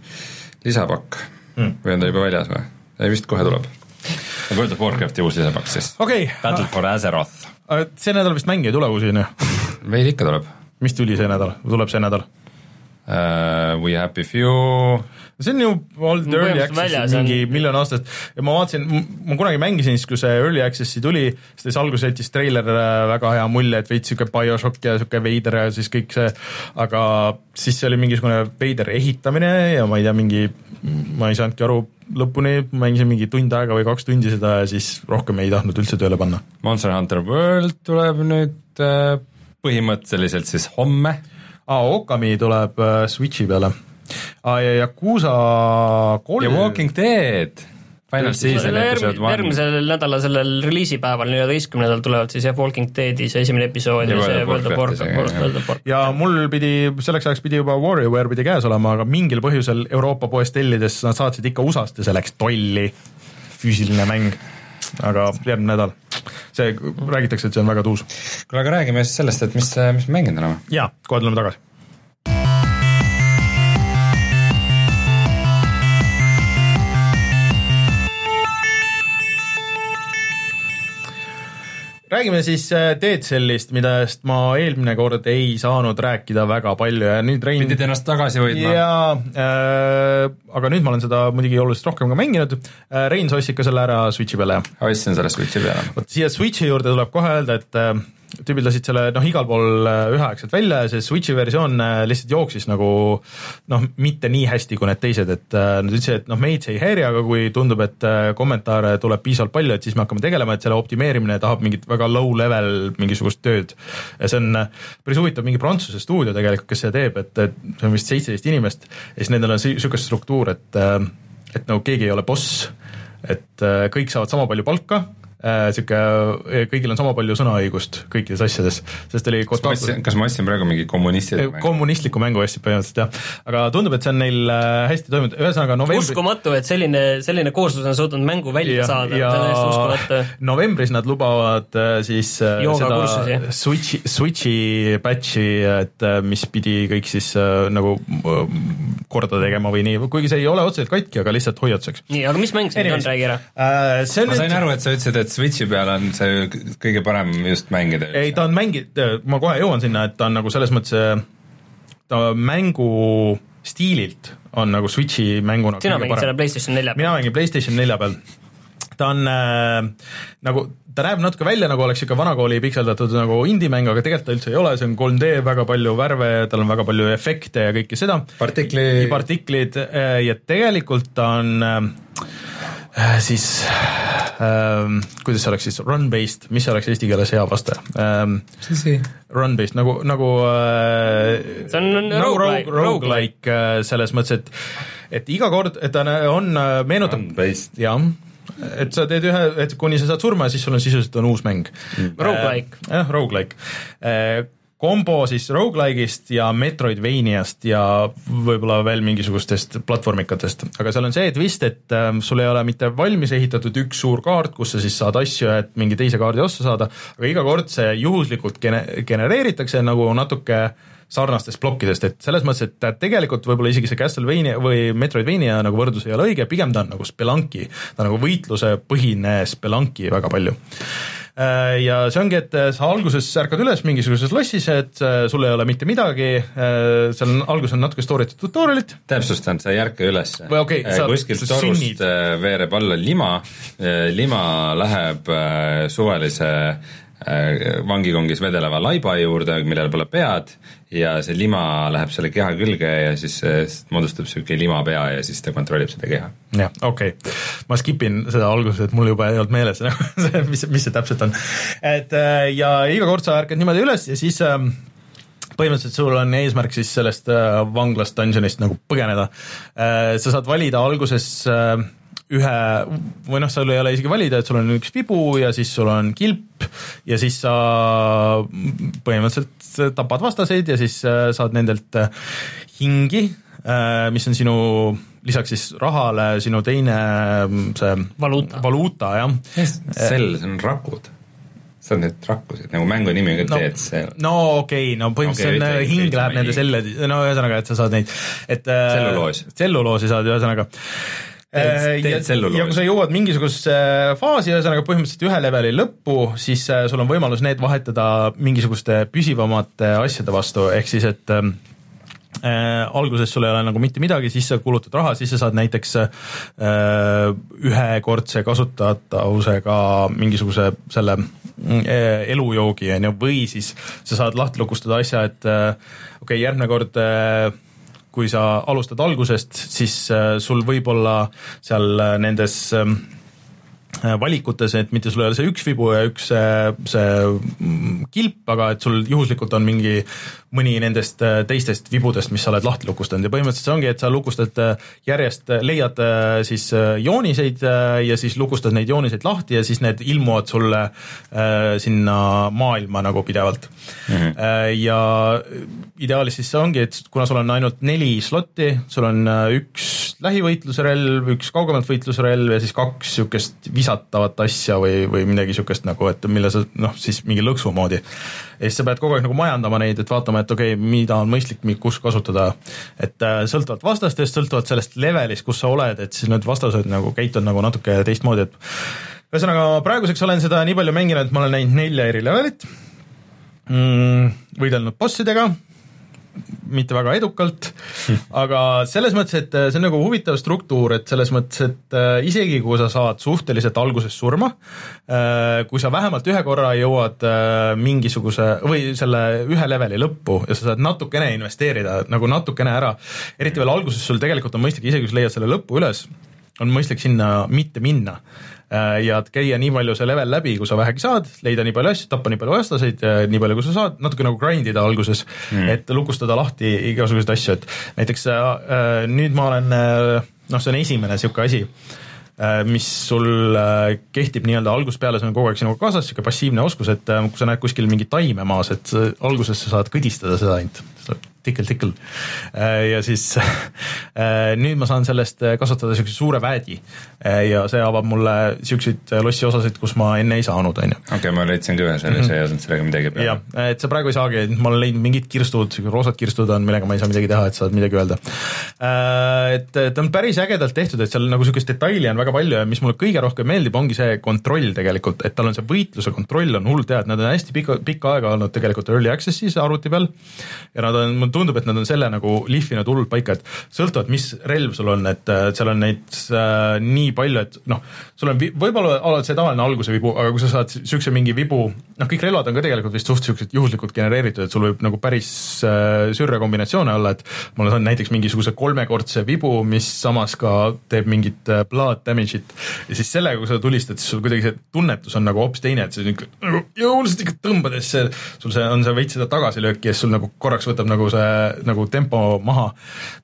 lisapakk mm. või on ta juba väljas või? ei, vist kohe tuleb. World of Warcrafti uus lisapakk siis okay.. Battle for Azeroth. see nädal vist mänge ei tule uusi, on ju? meil ikka tuleb. mis tuli see nädal, tuleb see nädal? uh, We Happy Few see on ju olnud early access'is mingi on- miljon aastat ja ma vaatasin, ma kunagi mängisin siis, kui see early access'i tuli, siis alguses jättis treiler äh, väga hea mulje, et veits sihuke BioShock ja sihuke veider ja siis kõik see, aga siis see oli mingisugune veider ehitamine ja ma ei tea, mingi, ma ei saanudki aru lõpuni, mängisin mingi tund aega või kaks tundi seda ja siis rohkem ei tahtnud üldse tööle panna. Monster Hunter World tuleb nüüd uh, põhimõtteliselt siis homme aa, Okami tuleb äh, Switchi peale. Aa, ja Yakuusa kolm ja Walking Dead Final Season episood one. järgmisel nädala sellel reliisipäeval, neljateistkümnendal tulevad siis jah, Walking Deadi see esimene episood Ja ja see World of World of Warcrafti Warcraft, see, World of Warcraft. ja mul pidi, selleks ajaks pidi juba WarioWare pidi käes olema, aga mingil põhjusel Euroopa poest tellides nad saatsid ikka USA-st ja see läks tolli, füüsiline mäng. aga järgmine nädal, see, räägitakse, et see on väga tuus. kuule, aga räägime siis sellest, et mis, mis me mänginud oleme. jaa, kohe tuleme tagasi. Räägime siis äh, Dead Cellist, millest ma eelmine kord ei saanud rääkida väga palju ja nüüd Rein pidid ennast tagasi hoidma. jaa äh,, aga nüüd ma olen seda muidugi oluliselt rohkem ka mänginud äh,, Rein, sa ostsid ka selle ära Switchi peale, ostsin selle Switchi peale. vot siia Switchi juurde tuleb kohe öelda, et äh, tüübid lasid selle noh, igal pool äh, üheaegselt välja ja see Switchi versioon äh, lihtsalt jooksis nagu noh, mitte nii hästi kui need teised, et äh, nad ütlesid, et noh, meid see ei häiri, aga kui tundub, et kommentaare tuleb piisavalt palju, et siis me hakkame tegelema, et selle optimeerimine tahab mingit väga low level mingisugust tööd. ja see on päris huvitav, mingi Prantsuse stuudio tegelikult, kes seda teeb, et, et see on vist seitseteist inimest ja siis nendel on niisugune struktuur, et et nagu keegi ei ole boss, et kõik saavad sama palju palka sihuke, kõigil on sama palju sõnaõigust kõikides asjades, sest oli kas ma ostsin, kas ma ostsin praegu mingi kommunistide mängu? kommunistlikku mängu ostsid põhimõtteliselt jah, aga tundub, et see on neil äh, hästi toimunud, ühesõnaga novembri... uskumatu, et selline, selline kooslus on suutnud mängu välja ja, saada, see on täiesti uskumatu. novembris nad lubavad äh, siis Jooga seda Switchi, Switchi patch'i, et mis pidi kõik siis nagu korda tegema või nii, kuigi see ei ole otseselt katki, aga lihtsalt hoiatuseks. nii, aga mis mäng see nüüd on, räägi ära äh,. ma sain aru, et sa ütlesid, et Switchi peal on see kõige parem just mängida. ei, ta on mängi-, ma kohe jõuan sinna, et ta on nagu selles mõttes, ta mängu stiililt on nagu Switchi mänguna sina mängid selle PlayStation nelja peal? mina mängin PlayStation nelja peal. ta on äh, nagu, ta näeb natuke välja, nagu oleks niisugune vanakooli pikseldatud nagu indie-mäng, aga tegelikult ta üldse ei ole, see on 3D, väga palju värve, tal on väga palju efekte ja kõike seda. partikli. partiklid ja tegelikult ta on äh, siis ähm, kuidas see oleks siis, run-based, mis oleks eesti keeles hea vaste? Ähm,? Run-based nagu, nagu äh, see on nagu rogu-like, rogu-like äh, selles mõttes, et et iga kord, et ta on, meenutab, jah, et sa teed ühe, et kuni sa saad surma ja siis sul on sisuliselt on uus mäng. Mm.. Rogu-like. jah, rogu-like kombo siis rogu-like'ist ja Metroidvaniast ja võib-olla veel mingisugustest platvormikatest, aga seal on see twist, et äh, sul ei ole mitte valmis ehitatud üks suur kaart, kus sa siis saad asju, et mingi teise kaardi ossa saada, aga iga kord see juhuslikult gene-, genereeritakse nagu natuke sarnastest plokkidest, et selles mõttes, et tegelikult võib-olla isegi see Castlevania või Metroidvania nagu võrdlus ei ole õige, pigem ta on nagu Spelunki, ta on nagu võitlusepõhine Spelunki väga palju ja see ongi, et sa alguses ärkad üles mingisuguses lossis, et sul ei ole mitte midagi, seal on, alguses on natuke story'd tutorial'id. täpsustan, sa ei ärka üles okay,. kuskilt torust veereb alla lima, lima läheb suvalise vangikongis vedeleva laiba juurde, millel pole pead ja see lima läheb selle keha külge ja siis moodustab niisugune limapea ja siis ta kontrollib seda keha. jah, okei okay., ma skip in seda alguses, et mul juba ei olnud meeles mis, mis see täpselt on. et ja iga kord sa ärkad niimoodi üles ja siis ähm, põhimõtteliselt sul on eesmärk siis sellest äh, vanglast, dungeonist nagu põgeneda äh,. sa saad valida alguses äh, ühe või noh, sul ei ole isegi valida, et sul on üks vibu ja siis sul on kilp ja siis sa põhimõtteliselt tapad vastaseid ja siis äh, saad nendelt hingi, äh, mis on sinu lisaks siis rahale sinu teine see valuuta, valuuta, jah. sell, see on rakud sa oled neid rakkusid, nagu mängu nimi ka no, teed see. no okei okay,, no põhimõtteliselt okay, hing läheb nende selle, no ühesõnaga, et sa saad neid, et tselluloos. tselluloosi saad ühesõnaga teed, teed ja, ja kui sa jõuad mingisugusesse faasi, ühesõnaga põhimõtteliselt ühe leveli lõppu, siis sul on võimalus need vahetada mingisuguste püsivamate asjade vastu, ehk siis et äh, alguses sul ei ole nagu mitte midagi, siis sa kulutad raha, siis sa saad näiteks äh, ühekordse kasutatavusega mingisuguse selle äh, elujoogi, on ju, või siis sa saad lahti lukustada asja, et äh, okei okay,, järgmine kord äh, kui sa alustad algusest, siis äh, sul võib olla seal äh, nendes äh, Äh, valikutes, et mitte sul ei ole see üks vibu ja üks see, see mm, kilp, aga et sul juhuslikult on mingi mõni nendest äh, teistest vibudest, mis sa oled lahti lukustanud ja põhimõtteliselt see ongi, et sa lukustad äh, järjest, leiad siis jooniseid ja siis lukustad neid jooniseid lahti ja siis need ilmuvad sulle sinna maailma nagu pidevalt mm. -hmm. ja ideaalis siis see ongi, et kuna sul on ainult neli slotti, sul on üks lähivõitluse relv, üks kaugemalt võitluse relv ja siis kaks niisugust visatavat asja või, või midagi niisugust nagu, et mille sa noh, siis mingi lõksu moodi. ja siis sa pead kogu aeg nagu majandama neid, et vaatama, et okei okay,, mida on mõistlik, kus kasutada. et äh, sõltuvalt vastastest, sõltuvalt sellest levelist, kus sa oled, et siis need vastased nagu käituvad nagu natuke teistmoodi, et ühesõnaga praeguseks olen seda nii palju mänginud, et ma olen näinud nelja eri levelit mm,, võidelnud bossidega mitte väga edukalt, aga selles mõttes, et äh, see on nagu huvitav struktuur, et selles mõttes, et äh, isegi kui sa saad suhteliselt alguses surma, äh, kui sa vähemalt ühe korra jõuad mingisuguse või selle ühe leveli lõppu ja sa saad natukene investeerida, nagu natukene ära, eriti veel alguses sul tegelikult on mõistlik, isegi kui sa leiad selle lõpu üles, on mõistlik sinna mitte minna ja käia nii palju see level läbi, kui sa vähegi saad, leida nii palju asju, tappa nii palju vastaseid, nii palju, kui sa saad, natuke nagu grind ida alguses mm., et lukustada lahti igasuguseid asju, et näiteks äh, äh, nüüd ma olen äh, noh, see on esimene niisugune asi äh,, mis sul äh, kehtib nii-öelda algusest peale, see on kogu aeg sinuga kaasas, niisugune passiivne oskus, et kui sa näed kuskil mingit taime maas, et alguses sa saad kõdistada seda ainult, tikkel-tikkel. ja siis nüüd ma saan sellest kasutada niisuguse suure väedi ja see avab mulle siukseid lossi osasid, kus ma enne ei saanud, on ju. okei okay,, ma leidsin ka ühe sellise mm -hmm. ei osanud sellega midagi peale. jah, et sa praegu ei saagi, ma olen leidnud mingid kirstud, roosad kirstud on, millega ma ei saa midagi teha, et saad midagi öelda. Et ta on päris ägedalt tehtud, et seal nagu siukest detaili on väga palju ja mis mulle kõige rohkem meeldib, ongi see kontroll tegelikult, et tal on see võitluse kontroll on hullult hea, et nad on hästi pika, pikka aega olnud tegelikult early access'is arvuti peal ja nad on, tundub, et nad on selle nagu lihvinud hullult paika, et sõltuvalt, mis relv sul on, et seal on neid äh, nii palju, et noh, sul on võib-olla oled see tavaline alguse vibu, aga kui sa saad niisuguse mingi vibu, noh, kõik relvad on ka tegelikult vist suht niisugused juhuslikult genereeritud, et sul võib nagu päris äh, sürre kombinatsioone olla, et mul on näiteks mingisuguse kolmekordse vibu, mis samas ka teeb mingit äh, blood damage'it. Ja siis sellega, kui sa tulistad, siis sul kuidagi see tunnetus on nagu hoopis teine, et see niisugune nagu jõuliselt ikka tõmbad ja siis see, sul see on see veits seda tagasilööki ja siis sul nagu korraks võtab nagu see nagu tempo maha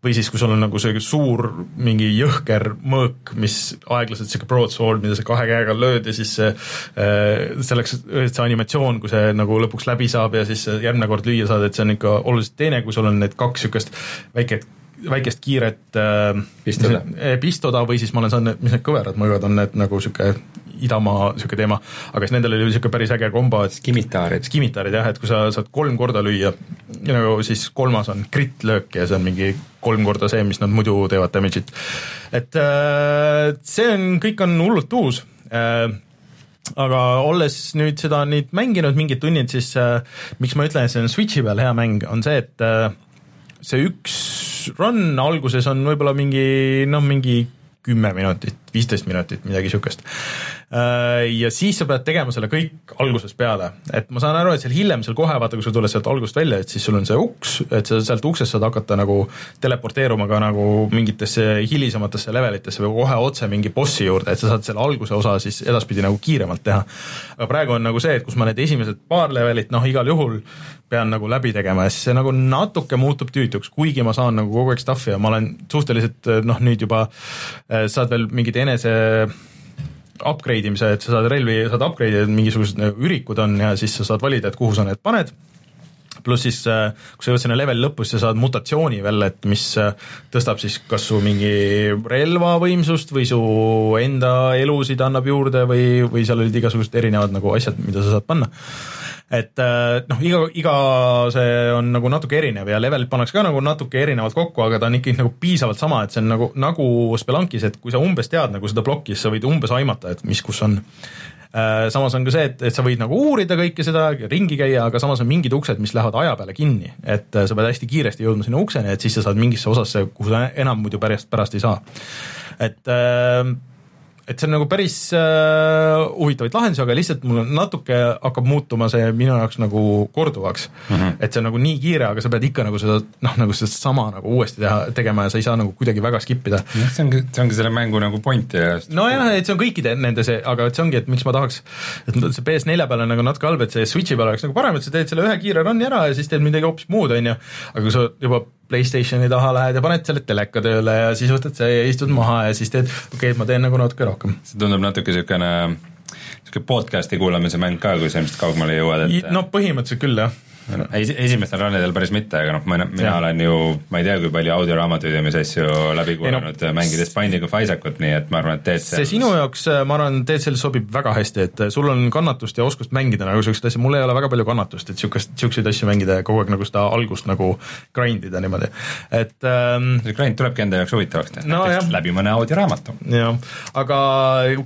või siis, kui sul on nagu see suur mingi jõhker mõõk, mis aeglaselt sihuke broadsword, mida sa kahe käega lööd ja siis see äh, selleks, see animatsioon, kui see nagu lõpuks läbi saab ja siis järgmine kord lüüa saad, et see on ikka oluliselt teine, kui sul on need kaks sihukest väiket väikest kiiret äh, pistoda. pistoda või siis ma olen saanud, mis need kõverad mõjuvad, on need nagu sihuke idamaa sihuke teema, aga siis nendel oli sihuke päris äge kombo, et skimitaarid. skimitaarid jah, et kui sa saad kolm korda lüüa, nagu siis kolmas on crit löök ja see on mingi kolm korda see, mis nad muidu teevad damage'it. et äh, see on, kõik on hullult uus äh, aga olles nüüd seda nüüd mänginud mingid tunnid, siis äh, miks ma ütlen, et see on Switchi peal hea mäng, on see, et äh, see üks run alguses on võib-olla mingi noh, mingi kümme minutit, viisteist minutit, midagi niisugust. Äh, ja siis sa pead tegema selle kõik algusest peale, et ma saan aru, et seal hiljem seal kohe vaata, kui sa tuled sealt algusest välja, et siis sul on see uks, et sa sealt uksest saad hakata nagu teleporteeruma ka nagu mingitesse hilisematesse levelitesse või kohe otse mingi bossi juurde, et sa saad selle alguse osa siis edaspidi nagu kiiremalt teha. aga praegu on nagu see, et kus ma need esimesed paar levelit noh, igal juhul pean nagu läbi tegema ja siis see nagu natuke muutub tüütuks, kuigi ma saan nagu kogu aeg stuff'i ja ma olen suhteliselt noh, nüüd juba äh, saad veel mingid enese upgrade imise, et sa saad relvi, saad upgrade ida, mingisugused nagu ürikud on ja siis sa saad valida, et kuhu sa need paned. Pluss siis, äh, kui sa jõuad sinna leveli lõppu, siis sa saad mutatsiooni veel, et mis äh, tõstab siis kas su mingi relva võimsust või su enda elusid annab juurde või, või seal olid igasugused erinevad nagu asjad, mida sa saad panna et äh, noh, iga, iga see on nagu natuke erinev ja levelid pannakse ka nagu natuke erinevalt kokku, aga ta on ikkagi nagu piisavalt sama, et see on nagu, nagu Spelunkis, et kui sa umbes tead nagu seda plokki, siis sa võid umbes aimata, et mis kus on samas on ka see, et, et sa võid nagu uurida kõike seda, ringi käia, aga samas on mingid uksed, mis lähevad aja peale kinni, et sa pead hästi kiiresti jõudma sinna ukseni, et siis sa saad mingisse osasse, kuhu sa enam muidu pärast, pärast ei saa. et äh, et see on nagu päris äh, huvitavaid lahendusi, aga lihtsalt mul on natuke hakkab muutuma see minu jaoks nagu korduvaks mm. -hmm. et see on nagu nii kiire, aga sa pead ikka nagu seda noh, nagu seda sama nagu uuesti teha, tegema ja sa ei saa nagu kuidagi väga skip ida. see ongi, see ongi selle mängu nagu point ja nojah, et see on kõikide nende see, aga et see ongi, et miks ma tahaks, et see PS4 peal on nagu natuke halb, et see Switchi peal oleks nagu parem, et sa teed selle ühe kiire run'i ära ja siis teed midagi hoopis muud, on ju, aga kui sa juba Playstationi taha lähed ja paned selle teleka tööle ja siis võtad see ja istud maha ja siis teed, okei okay,, ma teen nagu natuke rohkem. see tundub natuke niisugune, niisugune podcast'i kuulamise mäng ka, kui sa ilmselt kaugemale jõuad, et no põhimõtteliselt küll, jah esi, esimestel runidel päris mitte, aga noh, mina, mina olen ju, ma ei tea, kui palju audioraamatupidamisi asju läbi kuulanud no, mängides Binding of Isaacut, nii et ma arvan, et DCL see sinu jaoks, ma arvan, DCL sobib väga hästi, et sul on kannatust ja oskust mängida nagu niisuguseid asju, mul ei ole väga palju kannatust, et niisugust, niisuguseid asju mängida ja kogu aeg nagu seda algust nagu grind ida niimoodi, et ähm, see grind tulebki enda jaoks huvitavaks teha no,, läbi mõne audioraamatu. jah, aga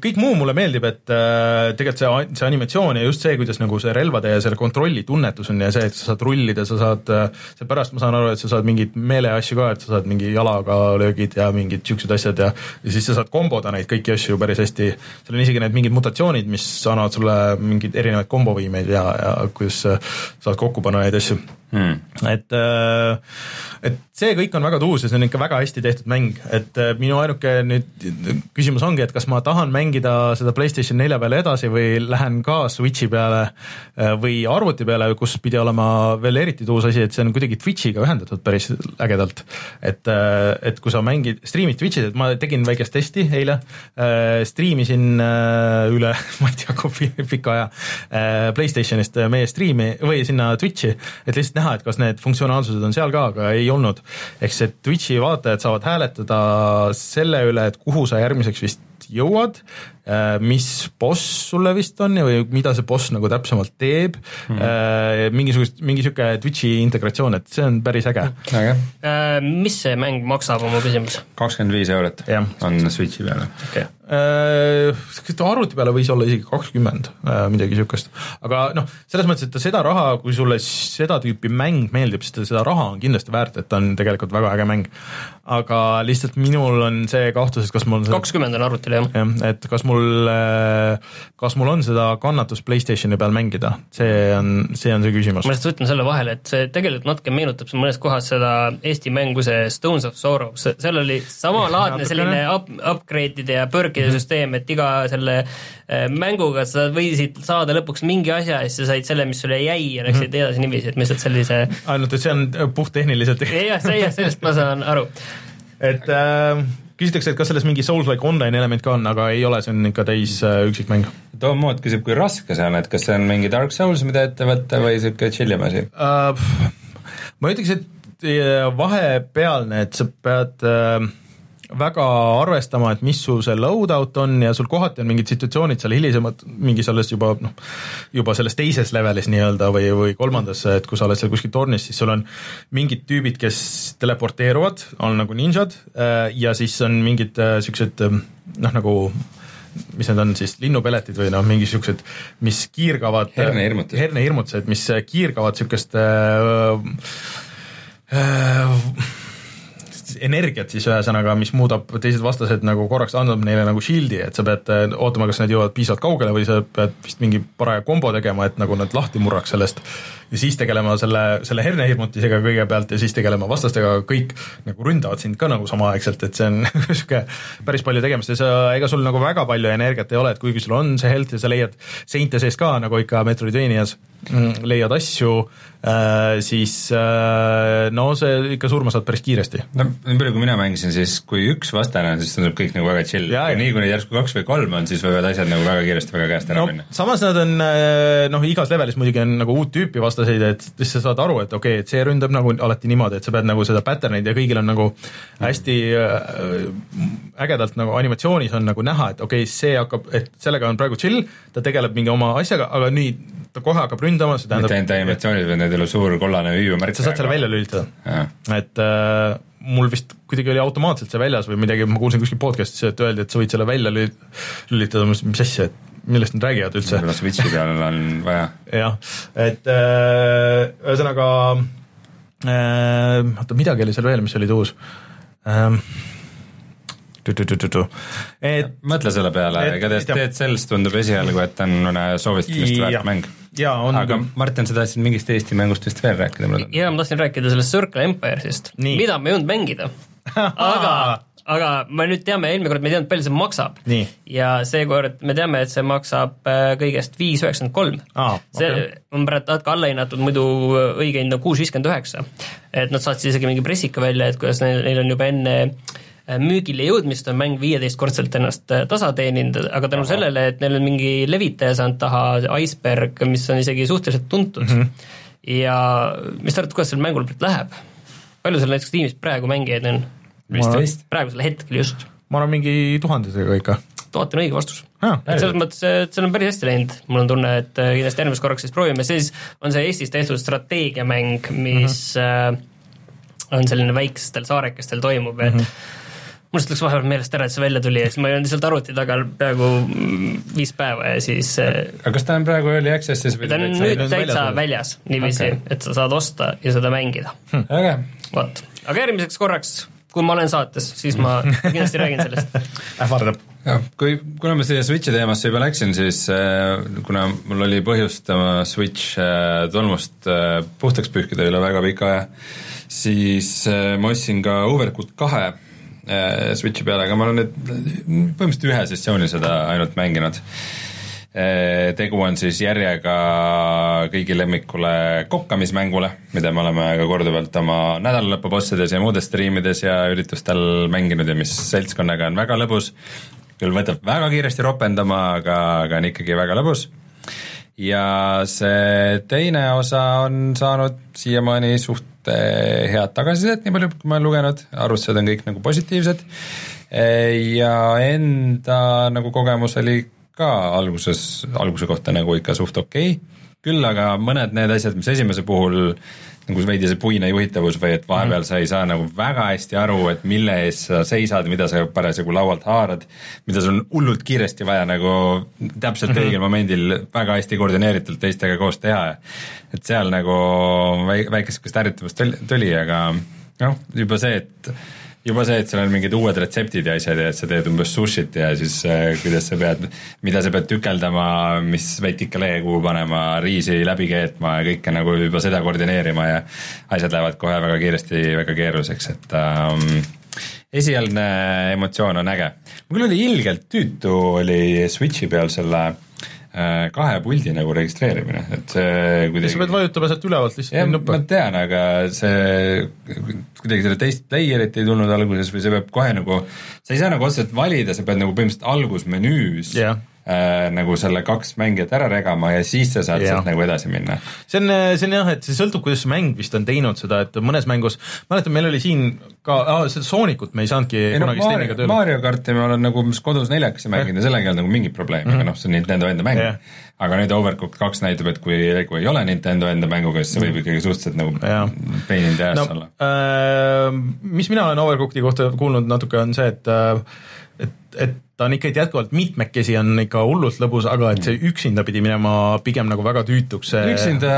kõik muu mulle meeldib, et äh, tegelikult see, see animatsioon ja just see, kuidas nagu see relvade ja selle kontrolli tunnetus on ja see, et sa saad rullida, sa saad, seepärast ma saan aru, et sa saad mingeid meeleasju ka, et sa saad mingi jalaga löögid ja mingid niisugused asjad ja ja siis sa saad komboda neid kõiki asju päris hästi, seal on isegi need mingid mutatsioonid, mis annavad sulle mingeid erinevaid kombovõimeid ja, ja kuidas saad kokku panna neid asju hmm.. et, et see kõik on väga tuus ja see on ikka väga hästi tehtud mäng, et minu ainuke nüüd küsimus ongi, et kas ma tahan mängida seda PlayStation nelja peale edasi või lähen ka Switchi peale või arvuti peale, kus pidi olema veel eriti tuus asi, et see on kuidagi Twitch'iga ühendatud päris ägedalt. et, et kui sa mängid, striimid Twitch'is, et ma tegin väikest testi eile, striimisin üle, ma ei tea, kui pika aja, Playstationist meie striimi või sinna Twitch'i, et lihtsalt näha, et kas need funktsionaalsused on seal ka, aga ei olnud. ehk see Twitch'i vaatajad saavad hääletada selle üle, et kuhu sa järgmiseks vist jõuad, Äh, mis boss sulle vist on ja, või mida see boss nagu täpsemalt teeb mm. -hmm. mingisugust, mingi niisugune Twitch'i integratsioon, et see on päris äge okay.. Äh, mis see mäng maksab, on mu küsimus? kakskümmend viis eurot yeah. on Switch'i peale okay.. arvuti peale võis olla isegi kakskümmend, midagi niisugust. aga noh, selles mõttes, et seda raha, kui sulle seda tüüpi mäng meeldib, siis seda raha on kindlasti väärt, et ta on tegelikult väga äge mäng. aga lihtsalt minul on see kahtlus, et kas mul kakskümmend on arvutil, jah? jah, et kas mul mul, kas mul on seda kannatust Playstationi peal mängida, see on, see on see küsimus. ma lihtsalt ütlen selle vahele, et see tegelikult natuke meenutab mõnes kohas seda Eesti mängu, see Stones of Sorrow, seal oli samalaadne selline up, upgrade'ide ja perk'ide mm -hmm. süsteem, et iga selle äh, mänguga sa võisid saada lõpuks mingi asja ja siis sa said selle, mis sulle jäi ja läksid mm -hmm. edasi niiviisi, et lihtsalt sellise ainult, et see on puhttehniliselt jah, see jah, sellest ma saan aru. et äh, küsitakse, et kas selles mingi Souls-like online element ka on, aga ei ole, see on ikka täis äh, üksikmäng. Tom Mood küsib, kui raske see on, et kas see on mingi Dark Souls, mida ette võtta või niisugune chill im asi uh,? ma ütleks, et vahepealne, et sa pead uh, väga arvestama, et mis sul see loadout on ja sul kohati on mingid situatsioonid seal hilisemad, mingi selles juba noh, juba selles teises levelis nii-öelda või, või kolmandas, et kui sa oled seal kuskil tornis, siis sul on mingid tüübid, kes teleporteeruvad, on nagu ninjad äh, ja siis on mingid niisugused äh, noh, nagu mis need on siis, linnupeletid või noh, mingi siuksed, mis kiirgavad hernehirmutused, hernehirmutused, mis kiirgavad siukest äh, äh, energiat siis ühesõnaga, mis muudab teised vastased nagu korraks, annab neile nagu shield'i, et sa pead äh, ootama, kas nad jõuavad piisavalt kaugele või sa pead vist mingi paraja kombo tegema, et nagu nad lahti murraks sellest. Ja siis tegelema selle, selle hernehirmutisega kõigepealt ja siis tegelema vastastega, kõik nagu ründavad sind ka nagu samaaegselt, et see on niisugune päris palju tegemist ja sa, ega sul nagu väga palju energiat ei ole, et kuigi sul on see health ja sa leiad seinte sees ka nagu ikka Metroidvanias, mm, leiad asju Äh, siis äh, no see ikka surma saad päris kiiresti. no nii palju, kui mina mängisin, siis kui üks vastane on, siis tundub kõik nagu väga chill ja, ja nii, kui neid järsku kaks või kolm on, siis võivad asjad nagu väga kiiresti väga käest ära no, minna. samas nad on äh, noh, igas levelis muidugi on nagu uut tüüpi vastaseid, et siis sa saad aru, et okei okay,, et see ründab nagu alati niimoodi, et sa pead nagu seda pattern'id ja kõigil on nagu hästi ägedalt nagu animatsioonis on nagu näha, et okei okay,, see hakkab, et sellega on praegu chill, ta tegeleb mingi oma asjaga, aga nii ta kohe hakkab ründama, see tähendab mitte ainult animatsioonid, vaid need ei ole suur kollane hüüumärk. sa saad selle välja lülitada. et äh, mul vist kuidagi oli automaatselt see väljas või midagi, ma kuulsin kuskil podcast'is, et öeldi, et sa võid selle välja lülitada, mis asja, et millest nad räägivad üldse võib-olla Switchi peal on vaja. jah, et äh, ühesõnaga äh, oota, midagi oli seal veel, mis olid uus ähm, et mõtle selle peale, igatahes jah. Dead Cells tundub esialgu, et on mõne soovitamist väärt mäng. jaa, on aga. Martin, sa tahtsid mingist Eesti mängust vist veel rääkida mulle? ja ma tahtsin rääkida sellest Circle Empires'ist, Nii. mida ma ei jõudnud mängida aga, aga me nüüd teame, eelmine kord me ei teadnud, palju see maksab. Ja seekord me teame, et see maksab äh, kõigest viis üheksakümmend kolm. See okei. on praegu natuke alla hinnatud, muidu õige hind on kuus viiskümmend üheksa. et nad saatsid isegi mingi pressika välja, et kuidas neil, neil on juba enne äh, müügile jõudmist on mäng viieteistkordselt ennast äh, tasa teeninud, aga tänu sellele, et neil on mingi levitaja saanud taha, Iceberg, mis on isegi suhteliselt tuntud mm. -hmm. ja mis te arvate, kuidas sel mängul läheb? palju seal näiteks tiimis praegu mängijaid on? Viisteist. praegusel hetkel just, ma arvan, mingi tuhandetega ikka tuhat on õige vastus et selles mõttes, et seal on päris hästi läinud, mul on tunne, et äh, kindlasti järgmiseks korraks siis proovime, siis on see Eestis tehtud strateegiamäng, mis mm -hmm. on selline väikestel saarekestel toimub ja mm -hmm. mul lihtsalt läks vahepeal meelest ära, et see välja tuli ja siis ma olin lihtsalt arvuti taga peaaegu viis päeva ja siis äh, aga kas ta on praegu early access'is või ta on nüüd täitsa väljas niiviisi okay., et sa saad osta ja seda mängida. äge, vot, aga järgmiseks korraks, kui ma olen saates, siis ma kindlasti räägin sellest. ähvardab. kui, kuna ma siia Switchi teemasse juba läksin, siis äh, kuna mul oli põhjust oma Switch äh, tolmust äh, puhtaks pühkida üle väga pika aja, siis äh, ma ostsin ka Overcooked kahe äh, Switchi peale, aga ma olen nüüd põhimõtteliselt ühe sessiooni seda ainult mänginud tegu on siis järjega kõigi lemmikule kokkamismängule, mida me oleme ka korduvalt oma nädalalõpubossides ja muudes striimides ja üritustel mänginud ja mis seltskonnaga on väga lõbus. küll võtab väga kiiresti ropendama, aga, aga on ikkagi väga lõbus. ja see teine osa on saanud siiamaani suht eh, head tagasisidet, nii palju kui ma olen lugenud, arvustused on kõik nagu positiivsed. ja enda nagu kogemus oli ka alguses, alguse kohta nagu ikka suht okei okay. küll aga mõned need asjad, mis esimese puhul nagu veidi see puine juhitavus või et vahepeal sa ei saa nagu väga hästi aru, et mille eest sa seisad, mida sa parasjagu laualt haarad, mida sul on hullult kiiresti vaja nagu täpselt õigel momendil väga hästi koordineeritult teistega koos teha. et seal nagu väi-, väike sihukest ärritavust tuli, aga noh, juba see, et juba see, et seal on mingid uued retseptid ja asjad ja et sa teed umbes sushit ja siis äh, kuidas sa pead, mida sa pead tükeldama, mis vetikalehe kuhu panema, riisi läbi keetma ja kõike nagu juba seda koordineerima ja asjad lähevad kohe väga kiiresti väga keeruliseks, et ähm, esialgne emotsioon on äge. mul oli ilgelt tüütu oli Switchi peal selle äh, kahe puldi nagu registreerimine, et see kuidagi sa pead vajutama sealt ülevalt lihtsalt ma nuppe. tean, aga see kuidagi selle teist player'it ei tulnud alguses või see peab kohe nagu, sa ei saa nagu otseselt valida, sa pead nagu põhimõtteliselt algusmenüüs Jah. Äh, nagu selle kaks mängijat ära regama ja siis sa saad sealt nagu edasi minna. see on, see on jah, et see sõltub, kuidas see mäng vist on teinud seda, et mõnes mängus, mäletan, meil oli siin ka, seda Soonicut me ei saanudki ei kunagi Steniga Mario, tööle. Mario karti ma olen nagu kodus neljakesi mänginud ja sellega ei olnud nagu mingit probleemi mm, -hmm. aga noh, see on Nintendo enda mäng yeah.. aga nüüd Overcooked kaks näitab, et kui, kui ei ole Nintendo enda mänguga, siis see võib ikkagi suhteliselt nagu Jah. pain in the ass no olla. äh, mis mina olen Overcooked'i kohta kuulnud natuke, on see, et äh, et, et ta on ikkagi jätkuvalt mitmekesi on ikka hullult lõbus, aga et see üksinda pidi minema pigem nagu väga tüütuks. üksinda,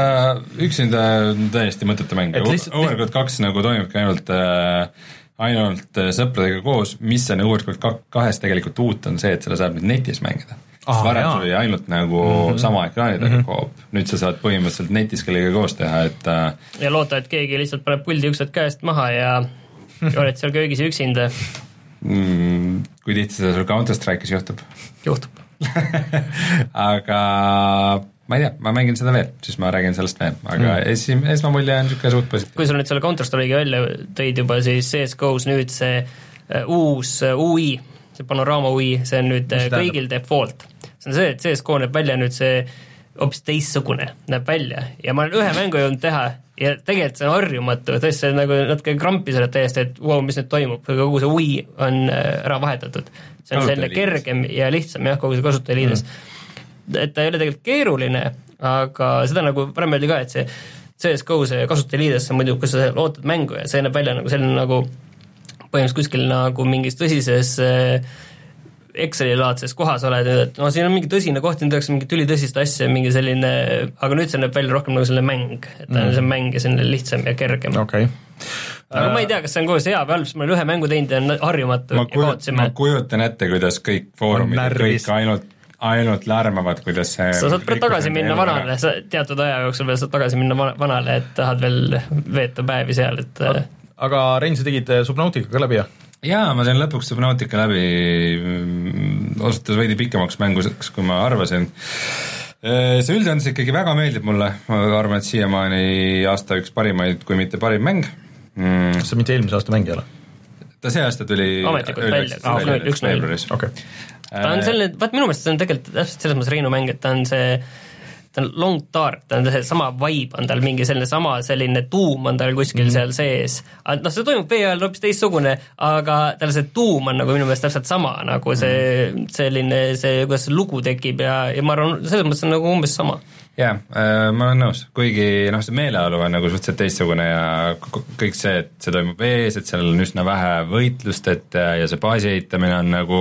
üksinda on täiesti mõttetu mäng Overcooked kaks nagu toimibki ainult äh, ainult äh, sõpradega koos, mis on Overcooked ka- kahes tegelikult uut, on see, et seda saab nüüd netis mängida. Varem sul oli ainult nagu mm -hmm. sama ekraani taga mm -hmm. koop, nüüd sa saad põhimõtteliselt netis kellegagi koos teha, et äh, ja loota, et keegi lihtsalt paneb puldi uksed käest maha ja ja oled seal köögis üksinda, mm, kui tihti seda sul Counter Strike'is juhtub. juhtub. aga ma ei tea, ma mängin seda veel, siis ma räägin sellest veel, aga mm. esim-, esmamulje on niisugune suht positiivne. kui sa nüüd selle Counter Strike'i välja tõid juba, siis CS-GO-s nüüd see äh, uus äh, UI, see panoraama UI, see on nüüd Mis äh, see kõigil default. see on see, et CS-GO näeb välja nüüd see hoopis teistsugune näeb välja ja ma olen ühe mängu jõudnud teha ja tegelikult see on harjumatu, tõesti see nagu natuke krampi selle täiesti, et vau wow,, mis nüüd toimub, kogu see UI on äh, ära vahetatud. see on selline kergem ja lihtsam jah, kogu see kasutajaliides mm.. et ta ei ole tegelikult keeruline, aga seda nagu varem öeldi ka, et see CS-GO see kasutajaliides on muidu, kus sa ootad mängu ja see näeb välja nagu selline nagu põhimõtteliselt kuskil nagu mingis tõsises äh, Exceli-laadses kohas oled, et no siin on mingi tõsine koht, siin tehakse mingit ülitõsist asja, mingi selline, aga nüüd see näeb välja rohkem nagu selline mäng, et ta on Mm. see mäng ja selline lihtsam ja kergem okei okay.. aga ma ei tea, kas see on kogu see hea või halb, sest ma olen ühe mängu teinud ja on harjumatu ma ja kujut-, ma. kujutan ette, kuidas kõik foorumid ja kõik ainult, ainult lärmavad, kuidas see sa saad veel tagasi minna vanale, sa teatud aja jooksul veel saad tagasi minna vana- vanale, et tahad veel veeta päevi seal, et aga Rein, sa tegid äh, Subnautica ka läbi, jah? jaa, ma sain lõpuks Subnautica läbi, osutus veidi pikemaks mänguseks, kui ma arvasin. see üldjoontes ikkagi väga meeldib mulle, ma arvan, et siiamaani aasta üks parimaid, kui mitte parim mäng mm,. kas see mitte eelmise aasta mäng ei ole? ta see aasta tuli Ametlikult välja, üks- veebruaris. okei. ta on selline, vaat minu meelest see on tegelikult täpselt selles mõttes Reinu mäng, et ta on see ta on long dark, ta on seesama vibe on tal mingi selline sama selline tuum on tal kuskil mm -hmm. seal sees. noh, see toimub vee ajal hoopis teistsugune, aga tal see tuum on nagu minu meelest täpselt sama nagu see selline see, kuidas see lugu tekib ja, ja ma arvan, selles mõttes on nagu umbes sama. jaa, ma olen nõus, kuigi noh, see meeleolu on nagu suhteliselt teistsugune ja kõik see, et see toimub vees, et seal on üsna vähe võitlust, et äh, ja see baasi ehitamine on nagu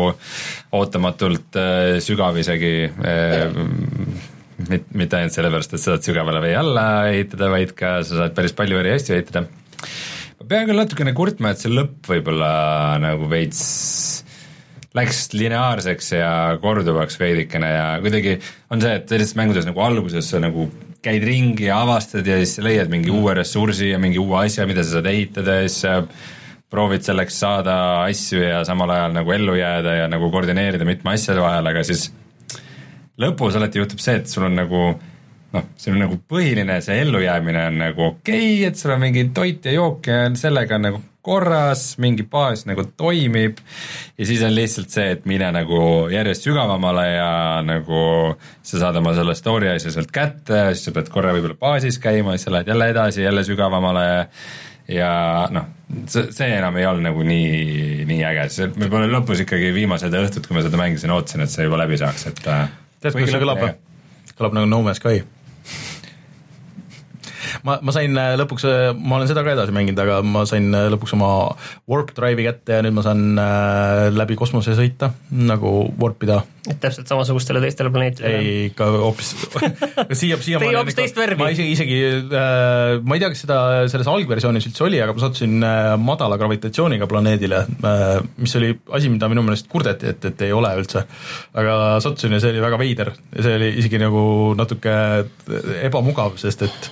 ootamatult äh, sügav isegi äh, mit-, mitte ainult sellepärast, et sa saad sügavale vee alla ehitada, vaid ka sa saad päris palju eri asju ehitada. ma pean küll natukene kurtma, et see lõpp võib-olla nagu veits läks lineaarseks ja korduvaks veidikene ja kuidagi on see, et sellistes mängudes nagu alguses sa nagu käid ringi ja avastad ja siis leiad mingi uue ressursi ja mingi uue asja, mida sa saad ehitada ja siis proovid selleks saada asju ja samal ajal nagu ellu jääda ja nagu koordineerida mitme asja vahel, aga siis lõpus alati juhtub see, et sul on nagu noh, sul on nagu põhiline see ellujäämine on nagu okei okay,, et sul on mingi toit ja jook ja sellega on nagu korras, mingi baas nagu toimib. Ja siis on lihtsalt see, et mine nagu järjest sügavamale ja nagu sa saad oma selle story asja sealt kätte, siis sa pead korra võib-olla baasis käima, siis sa lähed jälle edasi, jälle sügavamale. Ja noh, see, enam ei olnud nagu nii, nii äge, see võib-olla lõpus ikkagi viimased õhtud, kui ma seda mängisin, ootasin, et see juba läbi saaks, et äh, tead, kuidas see kõlab või? kõlab nagu No Man's Sky. ma, ma sain äh, lõpuks, ma olen seda ka edasi mänginud, aga ma sain äh, lõpuks oma Warp Drive'i kätte ja nüüd ma saan äh, läbi kosmose sõita, nagu warp ida. et täpselt samasugustele teistele planeetidele. ei, ikka hoopis siia, siiamaani Teie hoopis teist värvi. ma isegi, isegi äh, ma ei tea, kas seda selles algversioonis üldse oli, aga ma sattusin äh, madala gravitatsiooniga planeedile äh,, mis oli asi, mida minu meelest kurdeti, et, et ei ole üldse. aga sattusin ja see oli väga veider ja see oli isegi nagu natuke ebamugav, sest et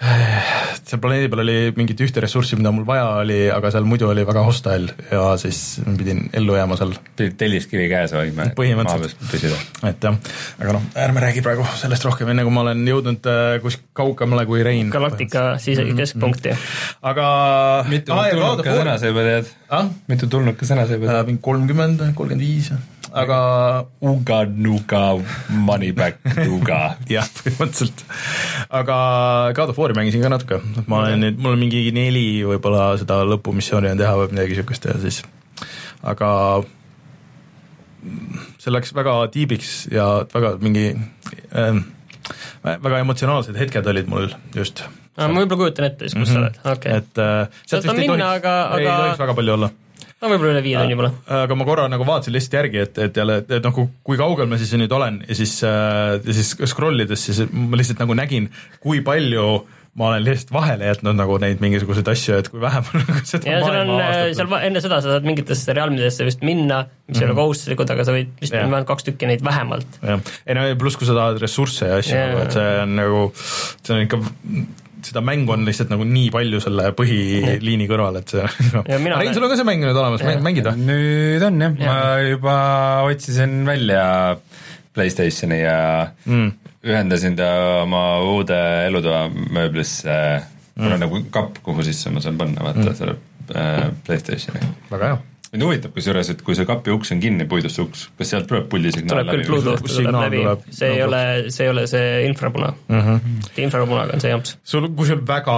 seal planeedi peal oli mingit ühte ressurssi, mida mul vaja oli, aga seal muidu oli väga hostile ja siis ma pidin ellu jääma seal pidid telliskivi käes hoidma, Põhimõtteliselt. et jah, aga noh, ärme räägi praegu sellest rohkem, enne kui ma olen jõudnud äh, kus kaugemale kui Rein. galaktika sise-, keskpunkti. aga mitu tulnuka sõna sa juba tead? ah?? mitu tulnuka sõna sa juba tead? mingi kolmkümmend, kolmkümmend viis, aga Uga, nuga, money back, nuga. jah, põhimõtteliselt. aga God of War'i mängisin ka natuke, ma olen nüüd, mul on mingi neli võib-olla seda lõpumissiooni on teha või midagi niisugust ja siis, aga see läks väga tiibiks ja väga mingi ähm, väga emotsionaalsed hetked olid mul just. ma võib-olla kujutan ette siis, kus sa oled, okei. et äh, sealt vist ei tohiks, aga- ei aga- tohiks väga palju olla no võib-olla üle viie tunni pole. aga ma korra nagu vaatasin lihtsalt järgi, et, et jälle, et noh, kui kaugel ma siis nüüd olen ja siis äh,, ja siis scroll ides siis ma lihtsalt nagu nägin, kui palju ma olen lihtsalt vahele jätnud nagu neid mingisuguseid asju, et kui vähe ma nagu seda ja seal on avastatud. seal enne seda sa saad mingitesse realmidesse vist minna, mis ei ole kohustuslikud, aga sa võid vist Jah. vähemalt kaks tükki neid vähemalt. jah, ei no pluss, kui sa tahad ressursse ja asju nagu, et see on nagu, see on ikka seda mängu on lihtsalt nagu nii palju selle põhiliini kõrval, et see no. Ja mina Rein, olen- sul on ka see mäng nüüd olemas, mängid või? nüüd on jah, ma Jah. juba otsisin välja Playstationi ja Mm. ühendasin ta oma uude elutoa mööblisse, mul Mm. on nagu kapp, kuhu sisse ma saan panna, vaata selle äh, Playstationi. väga hea. Mind huvitab kusjuures, et kui see kapi uks on kinni, puidust uks, kas sealt tuleb puldisignaal tuleb küll Bluetooth tuleb signaal läbi see ei ole, see ei ole see infrapuna mm. -hmm. infrapunaga on see jamps. sul, kui sul väga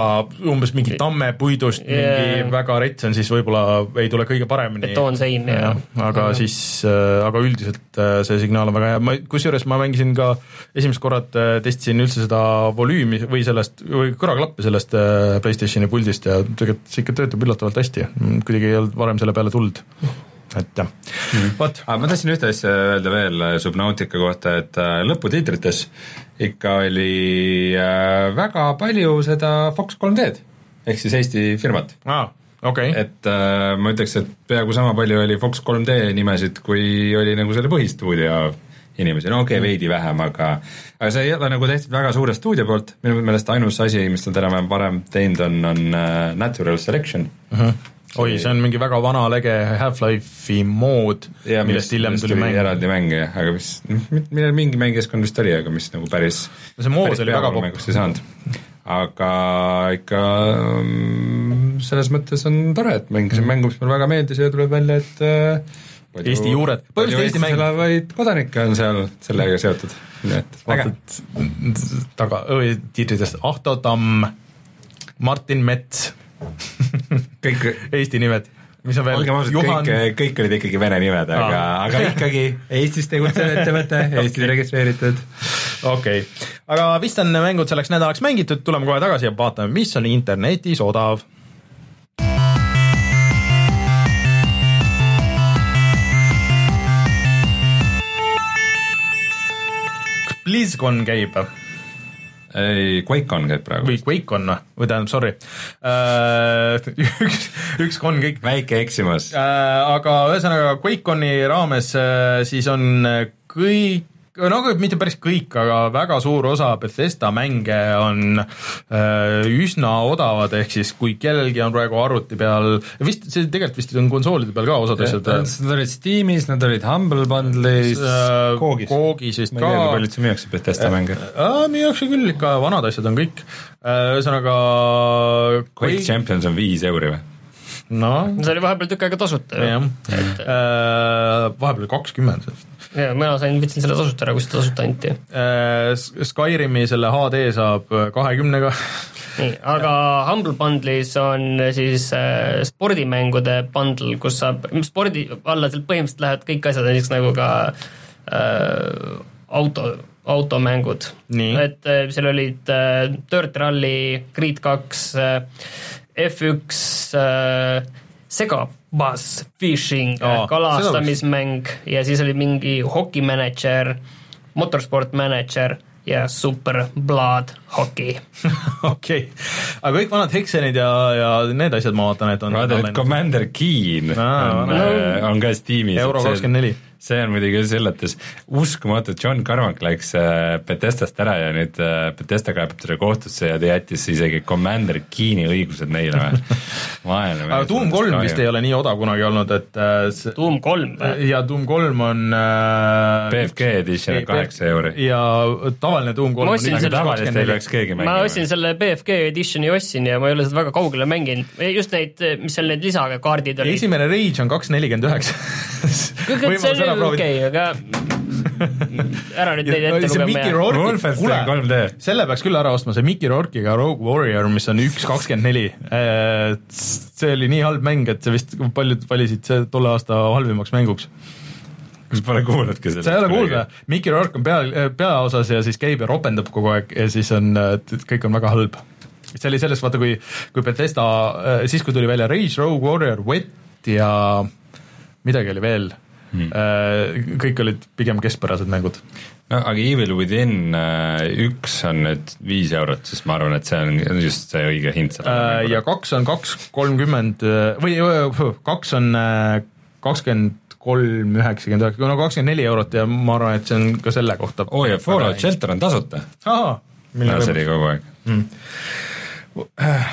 umbes mingi tammepuidust yeah. Jaa. mingi väga rets on, siis võib-olla ei tule kõige paremini. betoonsein ja aga Mhm. siis, aga üldiselt äh, see signaal on väga hea, ma kusjuures ma mängisin ka esimest korda äh, testisin üldse seda volüümi või sellest või kõrvaklappe sellest äh, Playstationi puldist ja tegelikult see ikka töötab üllatavalt hästi, kuidagi ei olnud varem selle peale tulnud. Et jah Mhm. mm., vot, aga ma tahtsin ühte asja öelda veel äh, Subnautica kohta, et äh, lõputiitrites ikka oli äh, väga palju seda Fox 3D-d ehk siis Eesti firmat. okei okay., et äh, ma ütleks, et peaaegu sama palju oli Fox 3D nimesid, kui oli nagu selle põhistuudio inimesi, no okei okay,, veidi vähem, aga aga see ei ole nagu tehtud väga suure stuudio poolt, minu meelest ainus asi, mis nad enam-vähem varem teinud on, on Natural Selection. oi, see on mingi väga vana lege Half-Life'i mood, millest hiljem tuli mäng. eraldi mäng jah, aga mis, millel mingi mängijaskond vist oli, aga mis nagu päris see mood oli väga popp. ei saanud. aga ikka mm, selles mõttes on tore, et mängisin mängu, mis mulle väga meeldis ja tuleb välja, et äh, palju- Eesti juured. Põhiliselt Eesti mäng. elavaid kodanikke on seal sellega seotud, nii et äge. taga, tiitritest Ahto Tamm, Martin Mets, kõik, Eesti nimed, mis on veel olgem, ausad, kõik, kõik olid ikkagi vene nimed, aga aga ikkagi Eestis tegutsev ettevõte, Eestis registreeritud. okei okay., aga vist on mängud selleks nädalaks mängitud, tuleme kohe tagasi ja vaatame, mis on internetis odav. BlizzCon käib ei, QuakeCon käib praegu või. QuakeCon või tähendab, sorry uh, üks, üks con kõik väike eksimus. äh, aga ühesõnaga QuakeConi raames äh, siis on kõik no aga mitte päris kõik, aga väga suur osa Bethesda mänge on äh, üsna odavad, ehk siis kui kellelgi on praegu arvuti peal, vist see tegelikult vist on konsoolide peal ka osad asjad Nad olid Steamis, nad olid Humble Bundle'is äh,, Koogis. Koogis vist ma ei tea, kui ka palju üldse müüakse Bethesda mänge. äh, müüakse küll ikka, vanad asjad on kõik, ühesõnaga Quake Champions on viis euri või? noh, see oli vahepeal tükk aega tasuta ju. jah, vahepeal kakskümmend ja mina sain, võtsin selle tasuta ära, kui seda tasuta anti. Äh, Skyrimi selle HD saab kahekümnega, nii, aga Humble Bundle'is on siis äh, spordimängude bundle, kus saab, spordi alla sealt põhimõtteliselt lähevad kõik asjad, näiteks nagu ka äh, auto, automängud. Et äh, seal olid äh, Dirt Rally, Grid kaks äh,, F1 äh,, segabass, fishing oh,, kalastamismäng ja siis oli mingi hokimänedžer, motorsport mänedžer ja Super Blood Hockey okei, aga kõik vanad Hexenid ja, ja need asjad ma vaatan, et on Commander Keen Aa, on, äh, on ka Steamis. euro kakskümmend neli. See on muidugi küll üllatus, uskumatu, John Carmack läks äh, Bethesdast ära ja nüüd äh, Bethesda kaebab teda kohtusse ja ta jättis isegi Commander Keeni õigused neile või? vaene aga Doom kolm vist ei ole nii odav kunagi olnud, et äh, see Doom kolm või? ja Doom kolm on BFG edition on kaheksa euri. ja tavaline Doom kolm Ma on tavaliselt ei 24. peaks keegi ma mängima. ostsin selle BFG editioni ostsin ja ma ei ole seda väga kaugele mänginud, just neid, mis seal need lisakaardid olid. esimene Rage on kaks nelikümmend üheksa. see on ju okei, aga ära nüüd neid ette lugema. Kuule 3D. selle peaks küll ära ostma, see Mickey Rourke'iga Rogue Warrior, mis on üks kakskümmend neli. see oli nii halb mäng, et see vist paljud valisid see tolle aasta halvimaks mänguks. kas pole kuulnudki seda? sa ei ole kuulnud või? Mickey Rourke on pea, peaosas ja siis käib ja ropendab kogu aeg ja siis on, kõik on väga halb. see oli selles, vaata kui, kui Bethesda, siis kui tuli välja Rage, Rogue Warrior, Wet ja midagi oli veel hmm., kõik olid pigem keskpärased mängud. no aga Evil Within äh, üks on nüüd viis eurot, siis ma arvan, et see on just see õige hind sellele Äh, ja kaks on kaks kolmkümmend või kaks on kakskümmend kolm üheksakümmend üheksa, no kakskümmend neli eurot ja ma arvan, et see on ka selle kohta. oo ja Fallout Shelter on tasuta. ahah, milline see oli kogu aeg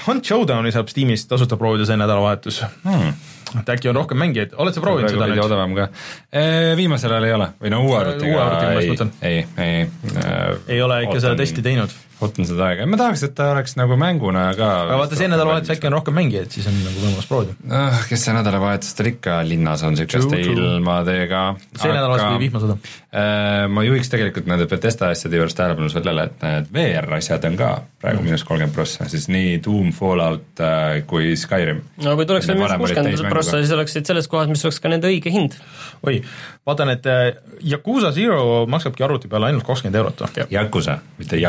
Hunt Showdowni saab Steamis tasuta proovida see nädalavahetus hmm.. et äkki on rohkem mängijaid, oled sa proovinud seda nüüd? odavam ka. viimasel ajal ei ole või no uue arvutiga. Uue arvutiga ma just mõtlen. ei, ei, ei. ei ole ikka seda testi teinud, ootan seda aega, ma tahaks, et ta oleks nagu mänguna ka. aga vaata see nädalavahetus äkki on rohkem mängijaid, siis on nagu võimalus proovida. ah,. kes see nädalavahetustel ikka linnas on true. ilmadega. see nädalavahetus pidi vihma saada. Äh, ma juhiks tegelikult nende Bethesda asjade juures tähelepanu sellele, et need VR asjad on ka praegu miinus kolmkümmend prossa, siis nii Doom, Fallout äh, kui Skyrim. no kui tuleks veel miinus kuuskümmend prossa, siis oleksid selles kohas, mis oleks ka nende õige hind. oi, vaatan, et äh, Yakuusa Zero maksabki arvuti peal ainult kakskümmend eurot või? Yakuza, mitte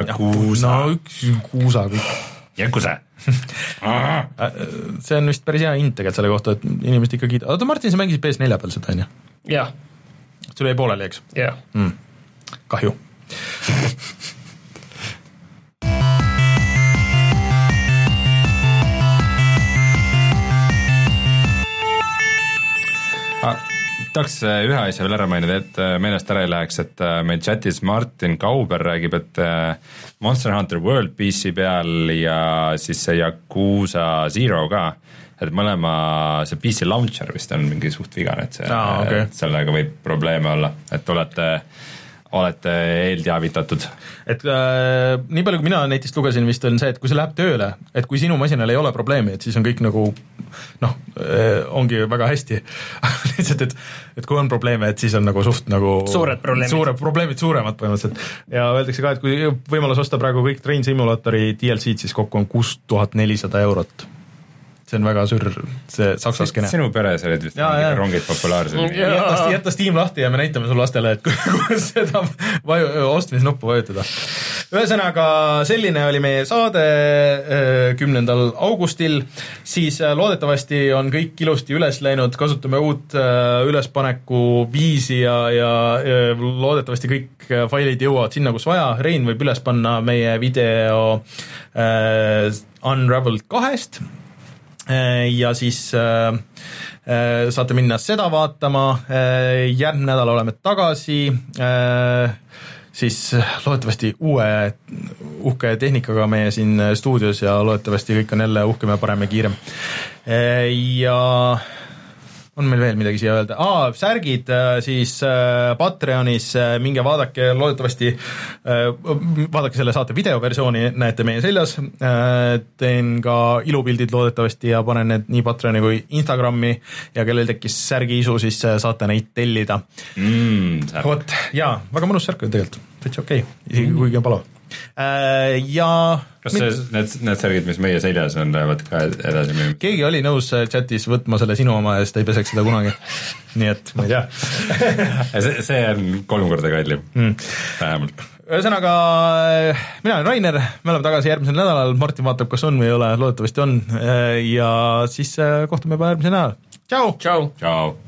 Yakuza no üks kuusa kõik. Jakuse see on vist päris hea int tegelikult selle kohta, et inimesed ikka kiidavad, oota Martin, sa mängisid PS4 peal seda, on ju? jah, sul jäi pooleli, eks jah mm.? kahju ah, tahaks äh, ühe asja veel ära mainida, et äh, meelest ära ei läheks, et äh, meil chatis Martin Kauber räägib, et Monster Hunter World PC peal ja siis see Yakuusa Zero ka, et mõlema, see PC launcher vist on mingi suht vigane, et see Aa, okei. et sellega võib probleeme olla, et olete, olete eelteavitatud. et äh, nii palju, kui mina netist lugesin, vist on see, et kui see läheb tööle, et kui sinu masinal ei ole probleemi, et siis on kõik nagu noh äh,, ongi väga hästi lihtsalt, et, et kui on probleeme, et siis on nagu suht nagu Suured probleemid. suured probleemid, suuremad põhimõtteliselt ja öeldakse ka, et kui võimalus osta praegu kõik Train Simulaatori DLC-d, siis kokku on kuus tuhat nelisada eurot. See on väga sür, see saksa skeene. sinu peres olid vist jaa. rongid populaarsed jäta, jäta Steam lahti ja me näitame su lastele, et kuidas seda vaju, ostmisnuppu vajutada. ühesõnaga, selline oli meie saade kümnendal augustil, siis äh, loodetavasti on kõik ilusti üles läinud, kasutame uut äh, ülespaneku viisi ja, ja äh, loodetavasti kõik äh, failid jõuavad sinna, kus vaja, Rein võib üles panna meie video äh, Unraveled kahest Äh, ja siis äh, äh, saate minna seda vaatama. Äh,, järgmine nädal oleme tagasi. Äh,, siis loodetavasti uue uhke tehnikaga meie siin stuudios ja loodetavasti kõik on jälle uhkem ja parem ja kiirem. Äh, ja on meil veel midagi siia öelda ah,, särgid äh, siis äh, Patreonis äh,, minge vaadake, loodetavasti vaadake selle saate videoversiooni, näete meie seljas teen ka ilupildid loodetavasti ja panen need nii Patreoni kui Instagrami ja kellel tekkis särgiisu, siis äh, saate neid tellida. mm,. vot jaa, väga mõnus särk on tegelikult, täitsa okei okay., isegi kuigi on palav. Ja kas see, need, need särgid, mis meie seljas on, lähevad ka edasi müüma? keegi oli nõus äh, chatis võtma selle sinu oma ja siis ta ei peseks seda kunagi. nii et ma ei tea see, see on kolm korda kallim mm., vähemalt. ühesõnaga, mina olen Rainer, me oleme tagasi järgmisel nädalal, Martin vaatab, kas on või ei ole, loodetavasti on ja siis äh, kohtume juba järgmisel nädalal, tšau! tšau. tšau.